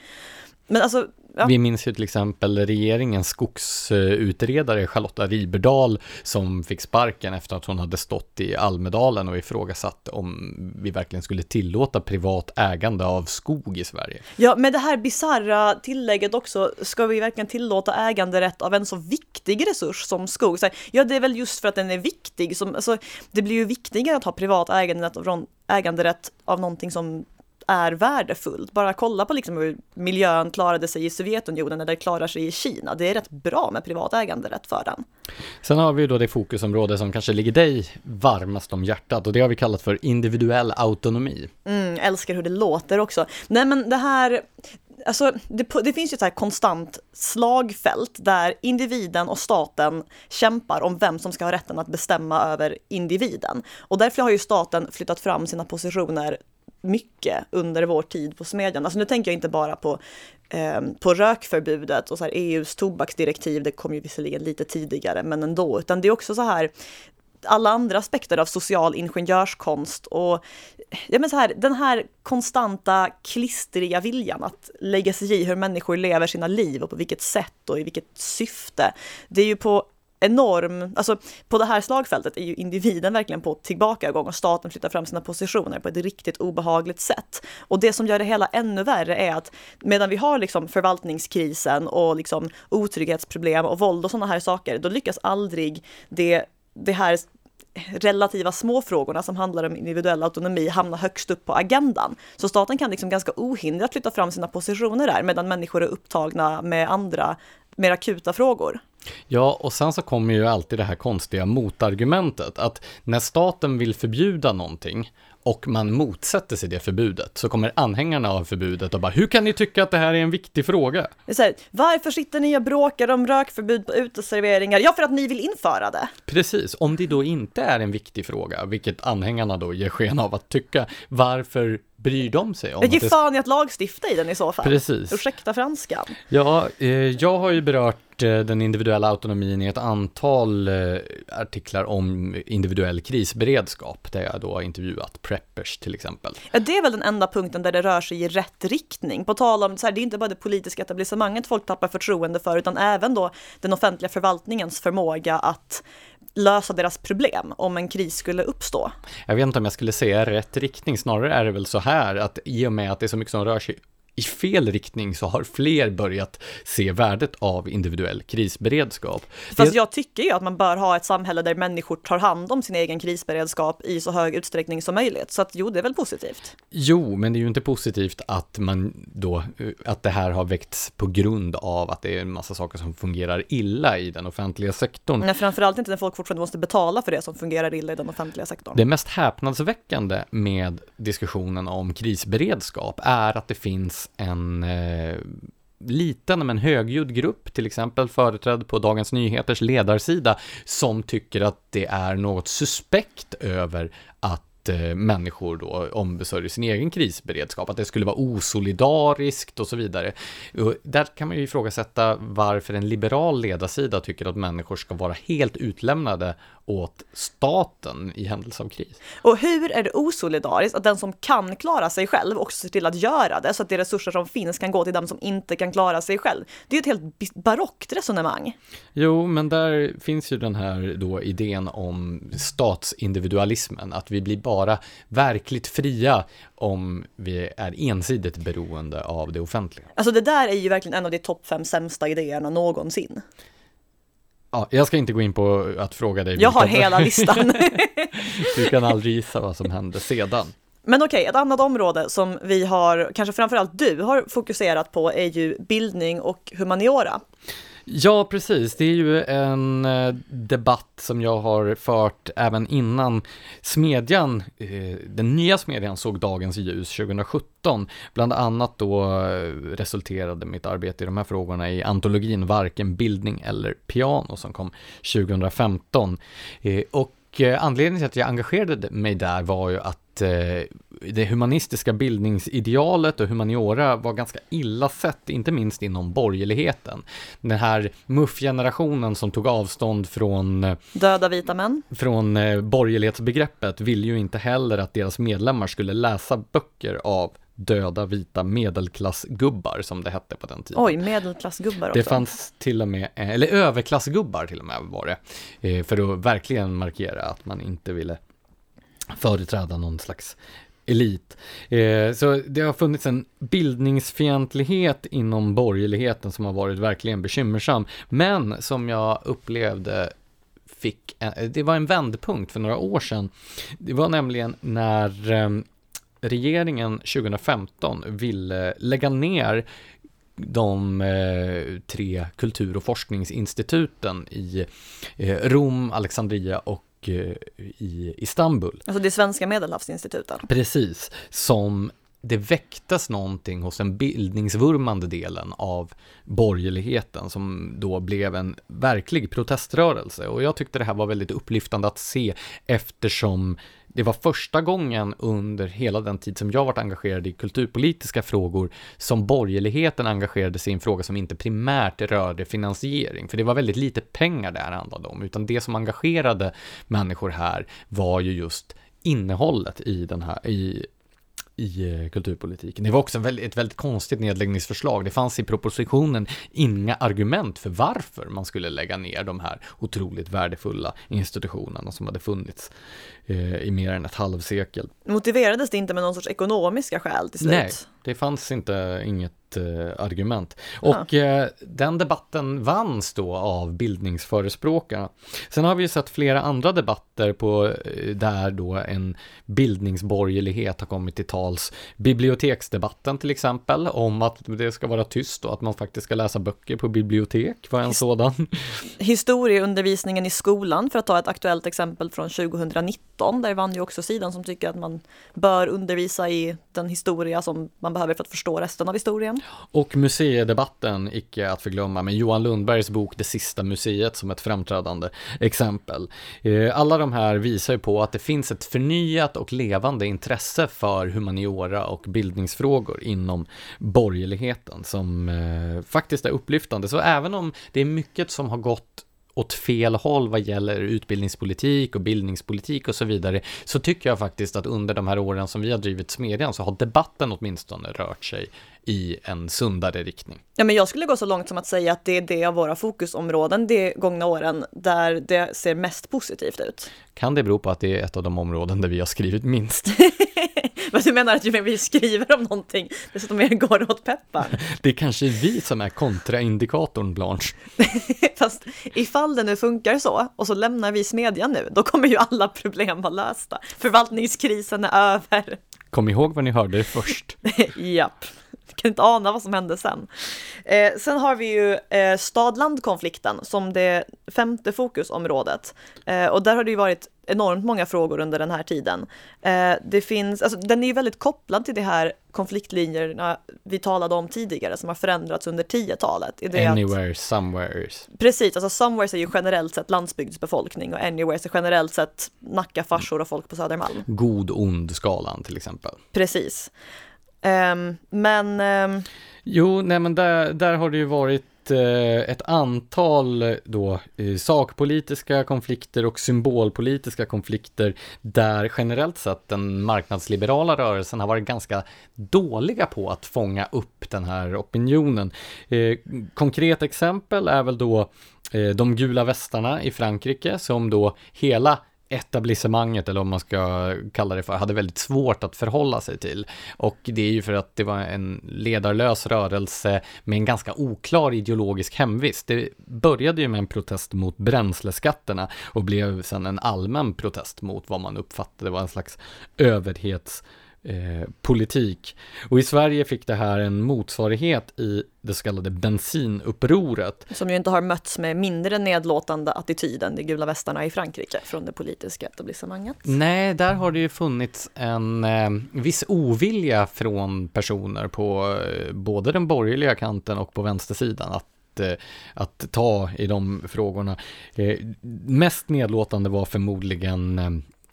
Men alltså, Ja. Vi minns ju till exempel regeringens skogsutredare Charlotta Riberdal som fick sparken efter att hon hade stått i Almedalen och ifrågasatt om vi verkligen skulle tillåta privat ägande av skog i Sverige. Ja, med det här bizarra tillägget också, ska vi verkligen tillåta äganderätt av en så viktig resurs som skog? ja, det är väl just för att den är viktig som, alltså, det blir ju viktigare att ha privat äganderätt av, äganderätt av någonting som är värdefullt. Bara kolla på liksom hur miljön klarade sig i Sovjetunionen eller klarar sig i Kina. Det är rätt bra med privat äganderätt för den. Sen har vi då det fokusområde som kanske ligger dig varmast om hjärtat och det har vi kallat för individuell autonomi. Mm, älskar hur det låter också. Nej men det här, Alltså, det, det, finns ju ett här konstant slagfält där individen och staten kämpar om vem som ska ha rätten att bestämma över individen. Och därför har ju staten flyttat fram sina positioner mycket under vår tid på Smedjan. Alltså nu tänker jag inte bara på, eh, på rökförbudet och så här EUs tobaksdirektiv, det kom ju visserligen lite tidigare, men ändå, utan det är också så här alla andra aspekter av social ingenjörskonst och ja, men så här, den här konstanta klistriga viljan att lägga sig i hur människor lever sina liv och på vilket sätt och i vilket syfte. Det är ju på enorm, alltså på det här slagfältet är ju individen verkligen på tillbakagång och staten flyttar fram sina positioner på ett riktigt obehagligt sätt. Och det som gör det hela ännu värre är att medan vi har liksom förvaltningskrisen och liksom otrygghetsproblem och våld och sådana här saker, då lyckas aldrig det, det här relativa småfrågorna som handlar om individuell autonomi hamna högst upp på agendan. Så staten kan liksom ganska ohindrat flytta fram sina positioner där medan människor är upptagna med andra mer akuta frågor. Ja, och sen så kommer ju alltid det här konstiga motargumentet att när staten vill förbjuda någonting och man motsätter sig det förbudet så kommer anhängarna av förbudet och bara hur kan ni tycka att det här är en viktig fråga? Här, varför sitter ni och bråkar om rökförbud på uteserveringar? Ja, för att ni vill införa det. Precis, om det då inte är en viktig fråga, vilket anhängarna då ger sken av att tycka, varför bryr de sig om? Ger fan i att lagstifta i den i så fall. Precis. Ursäkta franskan. Ja, eh, jag har ju berört eh, den individuella autonomin i ett antal eh, artiklar om individuell krisberedskap, där jag då har intervjuat preppers till exempel. Ja, det är väl den enda punkten där det rör sig i rätt riktning. På tal om, så här, det är inte bara det politiska etablissemanget folk tappar förtroende för, utan även då den offentliga förvaltningens förmåga att lösa deras problem om en kris skulle uppstå. Jag vet inte om jag skulle säga rätt riktning, snarare är det väl så här att i och med att det är så mycket som rör sig i fel riktning så har fler börjat se värdet av individuell krisberedskap. Fast jag tycker ju att man bör ha ett samhälle där människor tar hand om sin egen krisberedskap i så hög utsträckning som möjligt. Så att jo, det är väl positivt. Jo, men det är ju inte positivt att man då, att det här har väckts på grund av att det är en massa saker som fungerar illa i den offentliga sektorn. Nej, framförallt inte när folk fortfarande måste betala för det som fungerar illa i den offentliga sektorn. Det mest häpnadsväckande med diskussionen om krisberedskap är att det finns en, eh, liten men högljudd grupp, till exempel företrädd på Dagens Nyheters ledarsida, som tycker att det är något suspekt över att eh, människor då ombesörjer sin egen krisberedskap, att det skulle vara osolidariskt och så vidare. Och där kan man ju ifrågasätta varför en liberal ledarsida tycker att människor ska vara helt utlämnade åt staten i händelse av kris. Och hur är det osolidariskt att den som kan klara sig själv också ser till att göra det så att de resurser som finns kan gå till den som inte kan klara sig själv? Det är ett helt barockt resonemang. Jo, men där finns ju den här då idén om statsindividualismen, att vi blir bara verkligt fria om vi är ensidigt beroende av det offentliga. Alltså det där är ju verkligen en av de topp fem sämsta idéerna någonsin. Ja, jag ska inte gå in på att fråga dig. Jag har hela listan. *laughs* du kan aldrig gissa vad som hände sedan. Men okej, okay, ett annat område som vi har, kanske framförallt du har fokuserat på är ju bildning och humaniora. Ja, precis. Det är ju en eh, debatt som jag har fört även innan Smedjan, eh, den nya Smedjan såg dagens ljus 2017. Bland annat då eh, resulterade mitt arbete i de här frågorna i antologin Varken bildning eller piano som kom 2015. Och anledningen till att jag engagerade mig där var ju att det humanistiska bildningsidealet och humaniora var ganska illa sett, inte minst inom borgerligheten. Den här muffgenerationen som tog avstånd från eh, Döda vita män. Från eh, borgerlighetsbegreppet ville ju inte heller att deras medlemmar skulle läsa böcker av döda vita medelklassgubbar som det hette på den tiden. Oj, medelklassgubbar också. Det fanns till och med, eh, eller överklassgubbar till och med var det, för att verkligen markera att man inte ville företräda någon slags elit. Eh, så det har funnits en bildningsfientlighet inom borgerligheten som har varit verkligen bekymmersam, men som jag upplevde fick, en, det var en vändpunkt för några år sedan. Det var nämligen när eh, regeringen 2015 ville lägga ner de eh, tre kultur och forskningsinstituten i eh, Rom, Alexandria och i Istanbul. Alltså det svenska medelhavsinstituten? Precis, som det väcktes någonting hos den bildningsvurmande delen av borgerligheten som då blev en verklig proteströrelse. Och jag tyckte det här var väldigt upplyftande att se eftersom det var första gången under hela den tid som jag varit engagerad i kulturpolitiska frågor som borgerligheten engagerade sig i en fråga som inte primärt rörde finansiering. För det var väldigt lite pengar det här handlade om, utan det som engagerade människor här var ju just innehållet i den här, i i eh, kulturpolitiken. Det var också ett väldigt konstigt nedläggningsförslag. Det fanns i propositionen inga argument för varför man skulle lägga ner de här otroligt värdefulla institutionerna som hade funnits eh, i mer än ett halvsekel. Motiverades det inte med någon sorts ekonomiska skäl till slut? Nej, det fanns inte inget eh, argument. Och eh, den debatten vanns då av bildningsförespråkarna. Sen har vi ju sett flera andra debatter på eh, där då en bildningsborgerlighet har kommit till tals. Biblioteksdebatten till exempel, om att det ska vara tyst och att man faktiskt ska läsa böcker på bibliotek var en His sådan. Historieundervisningen i skolan, för att ta ett aktuellt exempel från 2019, där vann ju också sidan som tycker att man bör undervisa i den historia som man behöver för att förstå resten av historien. Och museidebatten, icke att förglömma, med Johan Lundbergs bok Det sista museet som ett framträdande exempel. Eh, alla de här visar ju på att det finns ett förnyat och levande intresse för humaniora och bildningsfrågor inom borgerligheten som eh, faktiskt är upplyftande. Så även om det är mycket som har gått åt fel håll vad gäller utbildningspolitik och bildningspolitik och så vidare, så tycker jag faktiskt att under de här åren som vi har drivit Smedjan så har debatten åtminstone rört sig i en sundare riktning. Ja, men jag skulle gå så långt som att säga att det är det av våra fokusområden de gångna åren där det ser mest positivt ut. Kan det bero på att det är ett av de områden där vi har skrivit minst? *laughs* Men du menar att ju mer vi skriver om någonting, desto mer går det åt peppar? *laughs* Det är kanske vi som är kontraindikatorn, Blanche. *laughs* Fast ifall det nu funkar så, och så lämnar vi smedjan nu, då kommer ju alla problem vara lösta. Förvaltningskrisen är över. Kom ihåg vad ni hörde först. Japp *laughs* kan inte ana vad som hände sen. Eh, sen har vi ju eh, stad-land-konflikten som det femte fokusområdet. Eh, och där har det ju varit enormt många frågor under den här tiden. Eh, det finns, alltså, den är ju väldigt kopplad till de här konfliktlinjerna vi talade om tidigare som har förändrats under 10-talet. Anywhere, att, somewheres. Precis, alltså somewheres är ju generellt sett landsbygdsbefolkning och anywheres är generellt sett Nackafarsor och folk på Södermalm. God-ond-skalan till exempel. Precis. Um, men... Um... Jo, nej men där, där har det ju varit Eh, ett antal eh, då eh, sakpolitiska konflikter och symbolpolitiska konflikter där generellt sett den marknadsliberala rörelsen har varit ganska dåliga på att fånga upp den här opinionen. Eh, konkret exempel är väl då eh, de gula västarna i Frankrike som då hela etablissemanget, eller om man ska kalla det för, hade väldigt svårt att förhålla sig till. Och det är ju för att det var en ledarlös rörelse med en ganska oklar ideologisk hemvist. Det började ju med en protest mot bränsleskatterna och blev sedan en allmän protest mot vad man uppfattade var en slags överhets Eh, politik. Och i Sverige fick det här en motsvarighet i det så kallade bensinupproret. Som ju inte har mötts med mindre nedlåtande attityd än de gula västarna i Frankrike från det politiska etablissemanget. Nej, där har det ju funnits en eh, viss ovilja från personer på eh, både den borgerliga kanten och på vänstersidan att eh, att ta i de frågorna. Eh, mest nedlåtande var förmodligen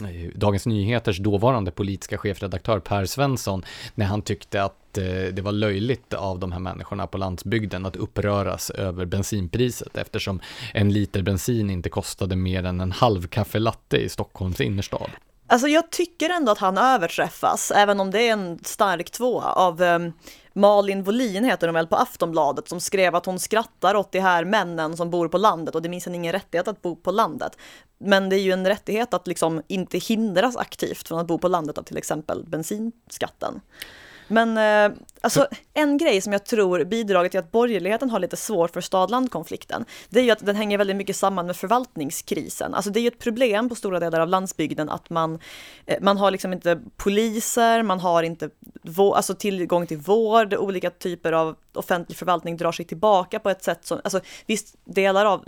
Eh, Dagens Nyheters dåvarande politiska chefredaktör Per Svensson när han tyckte att eh, det var löjligt av de här människorna på landsbygden att uppröras över bensinpriset eftersom en liter bensin inte kostade mer än en halv kaffelatte i Stockholms innerstad. Alltså jag tycker ändå att han överträffas, även om det är en stark tvåa, av um, Malin Volin heter hon väl på Aftonbladet som skrev att hon skrattar åt de här männen som bor på landet och det minns ingen rättighet att bo på landet. Men det är ju en rättighet att liksom inte hindras aktivt från att bo på landet av till exempel bensinskatten. Men eh, alltså, en grej som jag tror bidrar till att borgerligheten har lite svårt för stad-land-konflikten, det är ju att den hänger väldigt mycket samman med förvaltningskrisen. Alltså det är ju ett problem på stora delar av landsbygden att man, eh, man har liksom inte poliser, man har inte alltså tillgång till vård, olika typer av offentlig förvaltning drar sig tillbaka på ett sätt som, alltså visst, delar av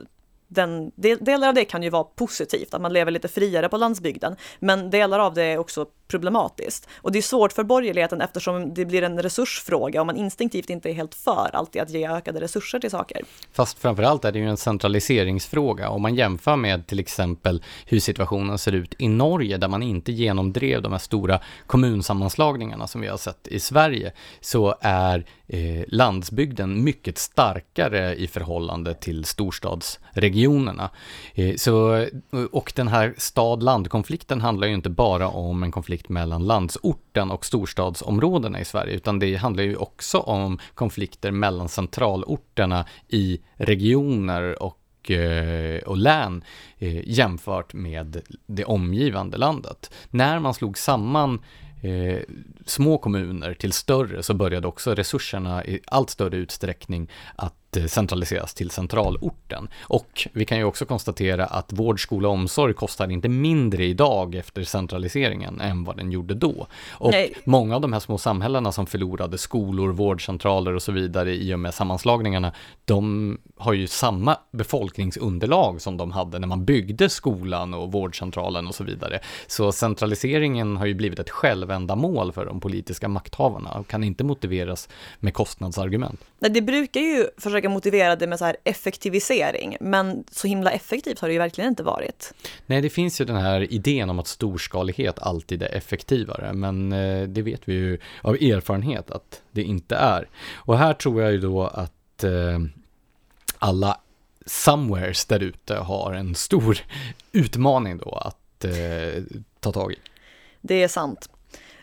den, delar av det kan ju vara positivt, att man lever lite friare på landsbygden, men delar av det är också problematiskt. Och det är svårt för borgerligheten eftersom det blir en resursfråga och man instinktivt inte är helt för alltid att ge ökade resurser till saker. Fast framförallt är det ju en centraliseringsfråga. Om man jämför med till exempel hur situationen ser ut i Norge där man inte genomdrev de här stora kommunsammanslagningarna som vi har sett i Sverige så är eh, landsbygden mycket starkare i förhållande till storstadsregionerna regionerna. Eh, så, och den här stad-land-konflikten handlar ju inte bara om en konflikt mellan landsorten och storstadsområdena i Sverige, utan det handlar ju också om konflikter mellan centralorterna i regioner och eh, och län eh, jämfört med det omgivande landet. När man slog samman eh, små kommuner till större så började också resurserna i allt större utsträckning att Eh, centraliseras till centralorten. Och vi kan ju också konstatera att vård, skola och omsorg kostar inte mindre idag efter centraliseringen än vad den gjorde då. Och Nej. många av de här små samhällena som förlorade skolor, vårdcentraler och så vidare i och med sammanslagningarna, de har ju samma befolkningsunderlag som de hade när man byggde skolan och vårdcentralen och så vidare. Så centraliseringen har ju blivit ett självändamål för de politiska makthavarna och kan inte motiveras med kostnadsargument. Nej, det brukar ju försöka försöka motivera det med så här effektivisering, men så himla effektivt har det ju verkligen inte varit. Nej, det finns ju den här idén om att storskalighet alltid är effektivare, men eh, det vet vi ju av erfarenhet att det inte är. Och här tror jag ju då att eh, alla somewheres där ute har en stor *laughs* utmaning då att eh, ta tag i. Det är sant.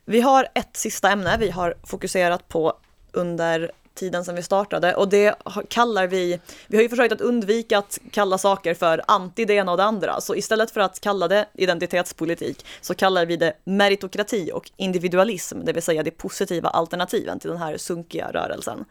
Vi har ett sista ämne vi har fokuserat på under tiden sedan vi startade och det kallar vi, vi har ju försökt att undvika att kalla saker för anti det ena och det andra, så istället för att kalla det identitetspolitik så kallar vi det meritokrati och individualism, det vill säga de positiva alternativen till den här sunkiga rörelsen.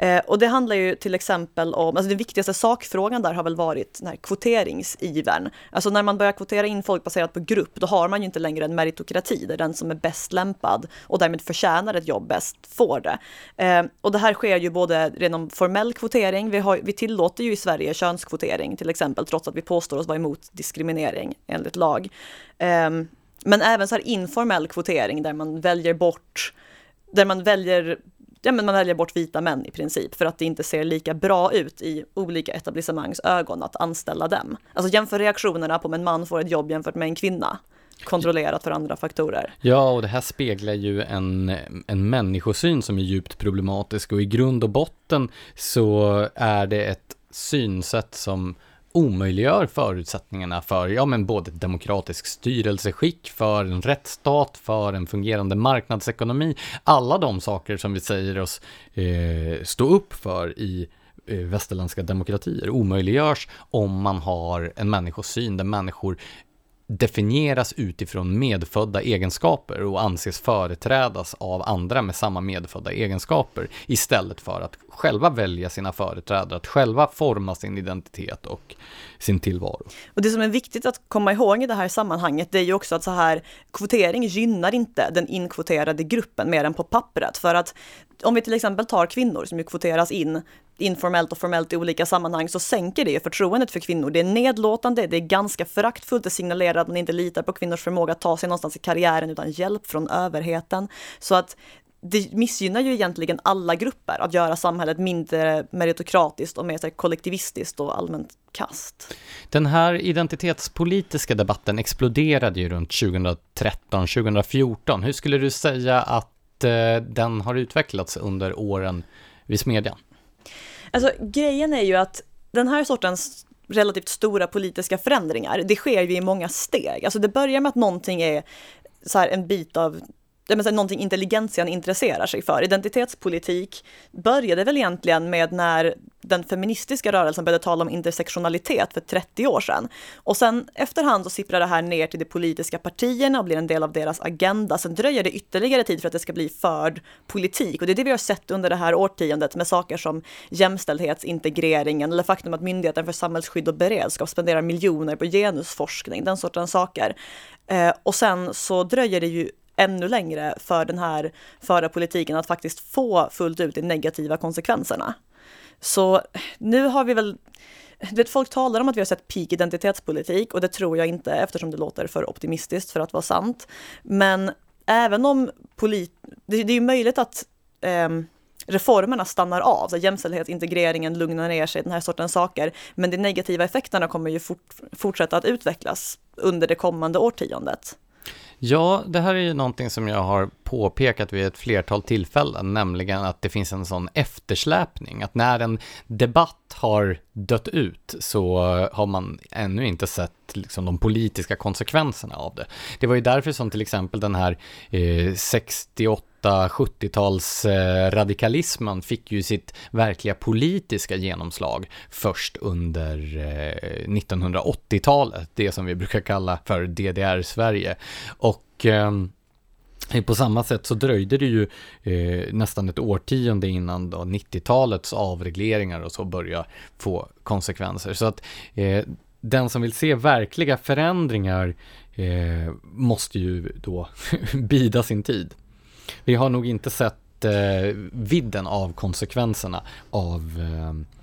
Eh, och det handlar ju till exempel om, alltså den viktigaste sakfrågan där har väl varit den här kvoteringsivern. Alltså när man börjar kvotera in folk baserat på grupp, då har man ju inte längre en meritokrati där den som är bäst lämpad och därmed förtjänar ett jobb bäst får det. Eh, och det här sker ju både genom formell kvotering, vi, har, vi tillåter ju i Sverige könskvotering till exempel, trots att vi påstår oss vara emot diskriminering enligt lag. Eh, men även så här informell kvotering där man väljer bort, där man väljer ja, men man väljer bort vita män i princip för att det inte ser lika bra ut i olika etablissemangs ögon att anställa dem. Alltså jämför reaktionerna på om en man får ett jobb jämfört med en kvinna kontrollerat för andra faktorer. Ja, och det här speglar ju en, en människosyn som är djupt problematisk och i grund och botten så är det ett synsätt som omöjliggör förutsättningarna för, ja men både ett demokratiskt styrelseskick, för en rättsstat, för en fungerande marknadsekonomi. Alla de saker som vi säger oss eh, stå upp för i eh, västerländska demokratier omöjliggörs om man har en människosyn där människor definieras utifrån medfödda egenskaper och anses företrädas av andra med samma medfödda egenskaper istället för att själva välja sina företrädare, att själva forma sin identitet och sin tillvaro. Och det som är viktigt att komma ihåg i det här sammanhanget, det är ju också att så här kvotering gynnar inte den inkvoterade gruppen mer än på pappret, för att om vi till exempel tar kvinnor som ju kvoteras in informellt och formellt i olika sammanhang så sänker det förtroendet för kvinnor. Det är nedlåtande, det är ganska föraktfullt, det signalerar att man inte litar på kvinnors förmåga att ta sig någonstans i karriären utan hjälp från överheten. Så att det missgynnar ju egentligen alla grupper att göra samhället mindre meritokratiskt och mer kollektivistiskt och allmänt kast. Den här identitetspolitiska debatten exploderade ju runt 2013-2014. Hur skulle du säga att eh, den har utvecklats under åren vid Smedjan? Alltså grejen är ju att den här sortens relativt stora politiska förändringar, det sker ju i många steg. Alltså det börjar med att någonting är så här en bit av det är någonting intelligentian intresserar sig för. Identitetspolitik började väl egentligen med när den feministiska rörelsen började tala om intersektionalitet för 30 år sedan. Och sen efterhand så sipprar det här ner till de politiska partierna och blir en del av deras agenda. Sen dröjer det ytterligare tid för att det ska bli förd politik. Och det är det vi har sett under det här årtiondet med saker som jämställdhetsintegreringen eller faktum att Myndigheten för samhällsskydd och beredskap spenderar miljoner på genusforskning, den sortens saker. Eh, och sen så dröjer det ju ännu längre för den här förda politiken att faktiskt få fullt ut de negativa konsekvenserna. Så nu har vi väl vet, folk talar om att vi har sett peak identitetspolitik och det tror jag inte eftersom det låter för optimistiskt för att vara sant. Men även om polit... Det, det är ju möjligt att eh, reformerna stannar av, så jämställdhetsintegreringen lugnar ner sig, den här sortens saker. Men de negativa effekterna kommer ju fort, fortsätta att utvecklas under det kommande årtiondet. Ja, det här är ju någonting som jag har påpekat vid ett flertal tillfällen, nämligen att det finns en sån eftersläpning, att när en debatt har dött ut så har man ännu inte sett liksom, de politiska konsekvenserna av det. Det var ju därför som till exempel den här eh, 68 70-tals eh, radikalismen fick ju sitt verkliga politiska genomslag först under eh, 1980-talet, det som vi brukar kalla för DDR-Sverige. Och eh, på samma sätt så dröjde det ju eh, nästan ett årtionde innan 90-talets avregleringar och så började få konsekvenser. Så att eh, den som vill se verkliga förändringar eh, måste ju då *laughs* bida sin tid. Vi har nog inte sett eh, vidden av konsekvenserna av eh,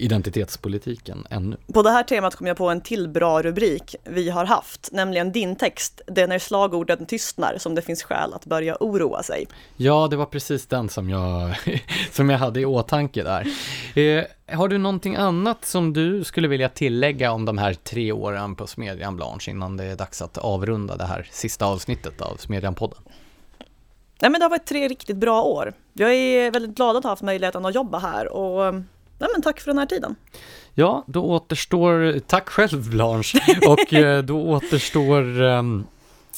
identitetspolitiken ännu. På det här temat kom jag på en till bra rubrik vi har haft, nämligen din text, Det är när slagorden tystnar som det finns skäl att börja oroa sig. Ja, det var precis den som jag, *laughs* som jag hade i åtanke där. Eh, har du någonting annat som du skulle vilja tillägga om de här tre åren på Smedjan Blanche innan det är dags att avrunda det här sista avsnittet av Smedjan-podden? Nej, men det har varit tre riktigt bra år. Jag är väldigt glad att ha haft möjligheten att jobba här och nej, men tack för den här tiden. Ja, då återstår, tack själv Blanche, *laughs* och eh, då återstår um,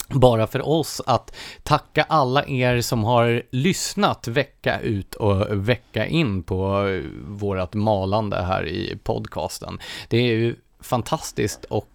bara för oss att tacka alla er som har lyssnat vecka ut och vecka in på vårat malande här i podcasten. Det är ju fantastiskt och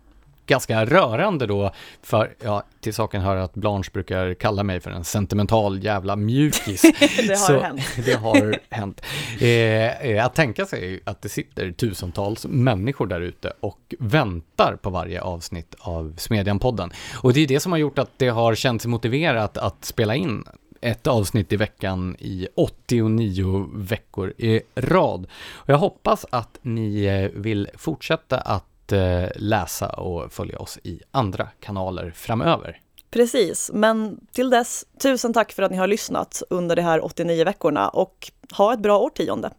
ganska rörande då, för ja, till saken hör att Blanche brukar kalla mig för en sentimental jävla mjukis. *laughs* det har Så, hänt. *laughs* det har hänt. Eh, eh, att tänka sig att det sitter tusentals människor där ute och väntar på varje avsnitt av Smedjan-podden. Och det är det som har gjort att det har känts motiverat att spela in ett avsnitt i veckan i 89 veckor i rad. Och jag hoppas att ni eh, vill fortsätta att Eh, läsa och följa oss i andra kanaler framöver. Precis, men till dess, tusen tack för att ni har lyssnat under de här 89 veckorna och ha ett bra årtionde.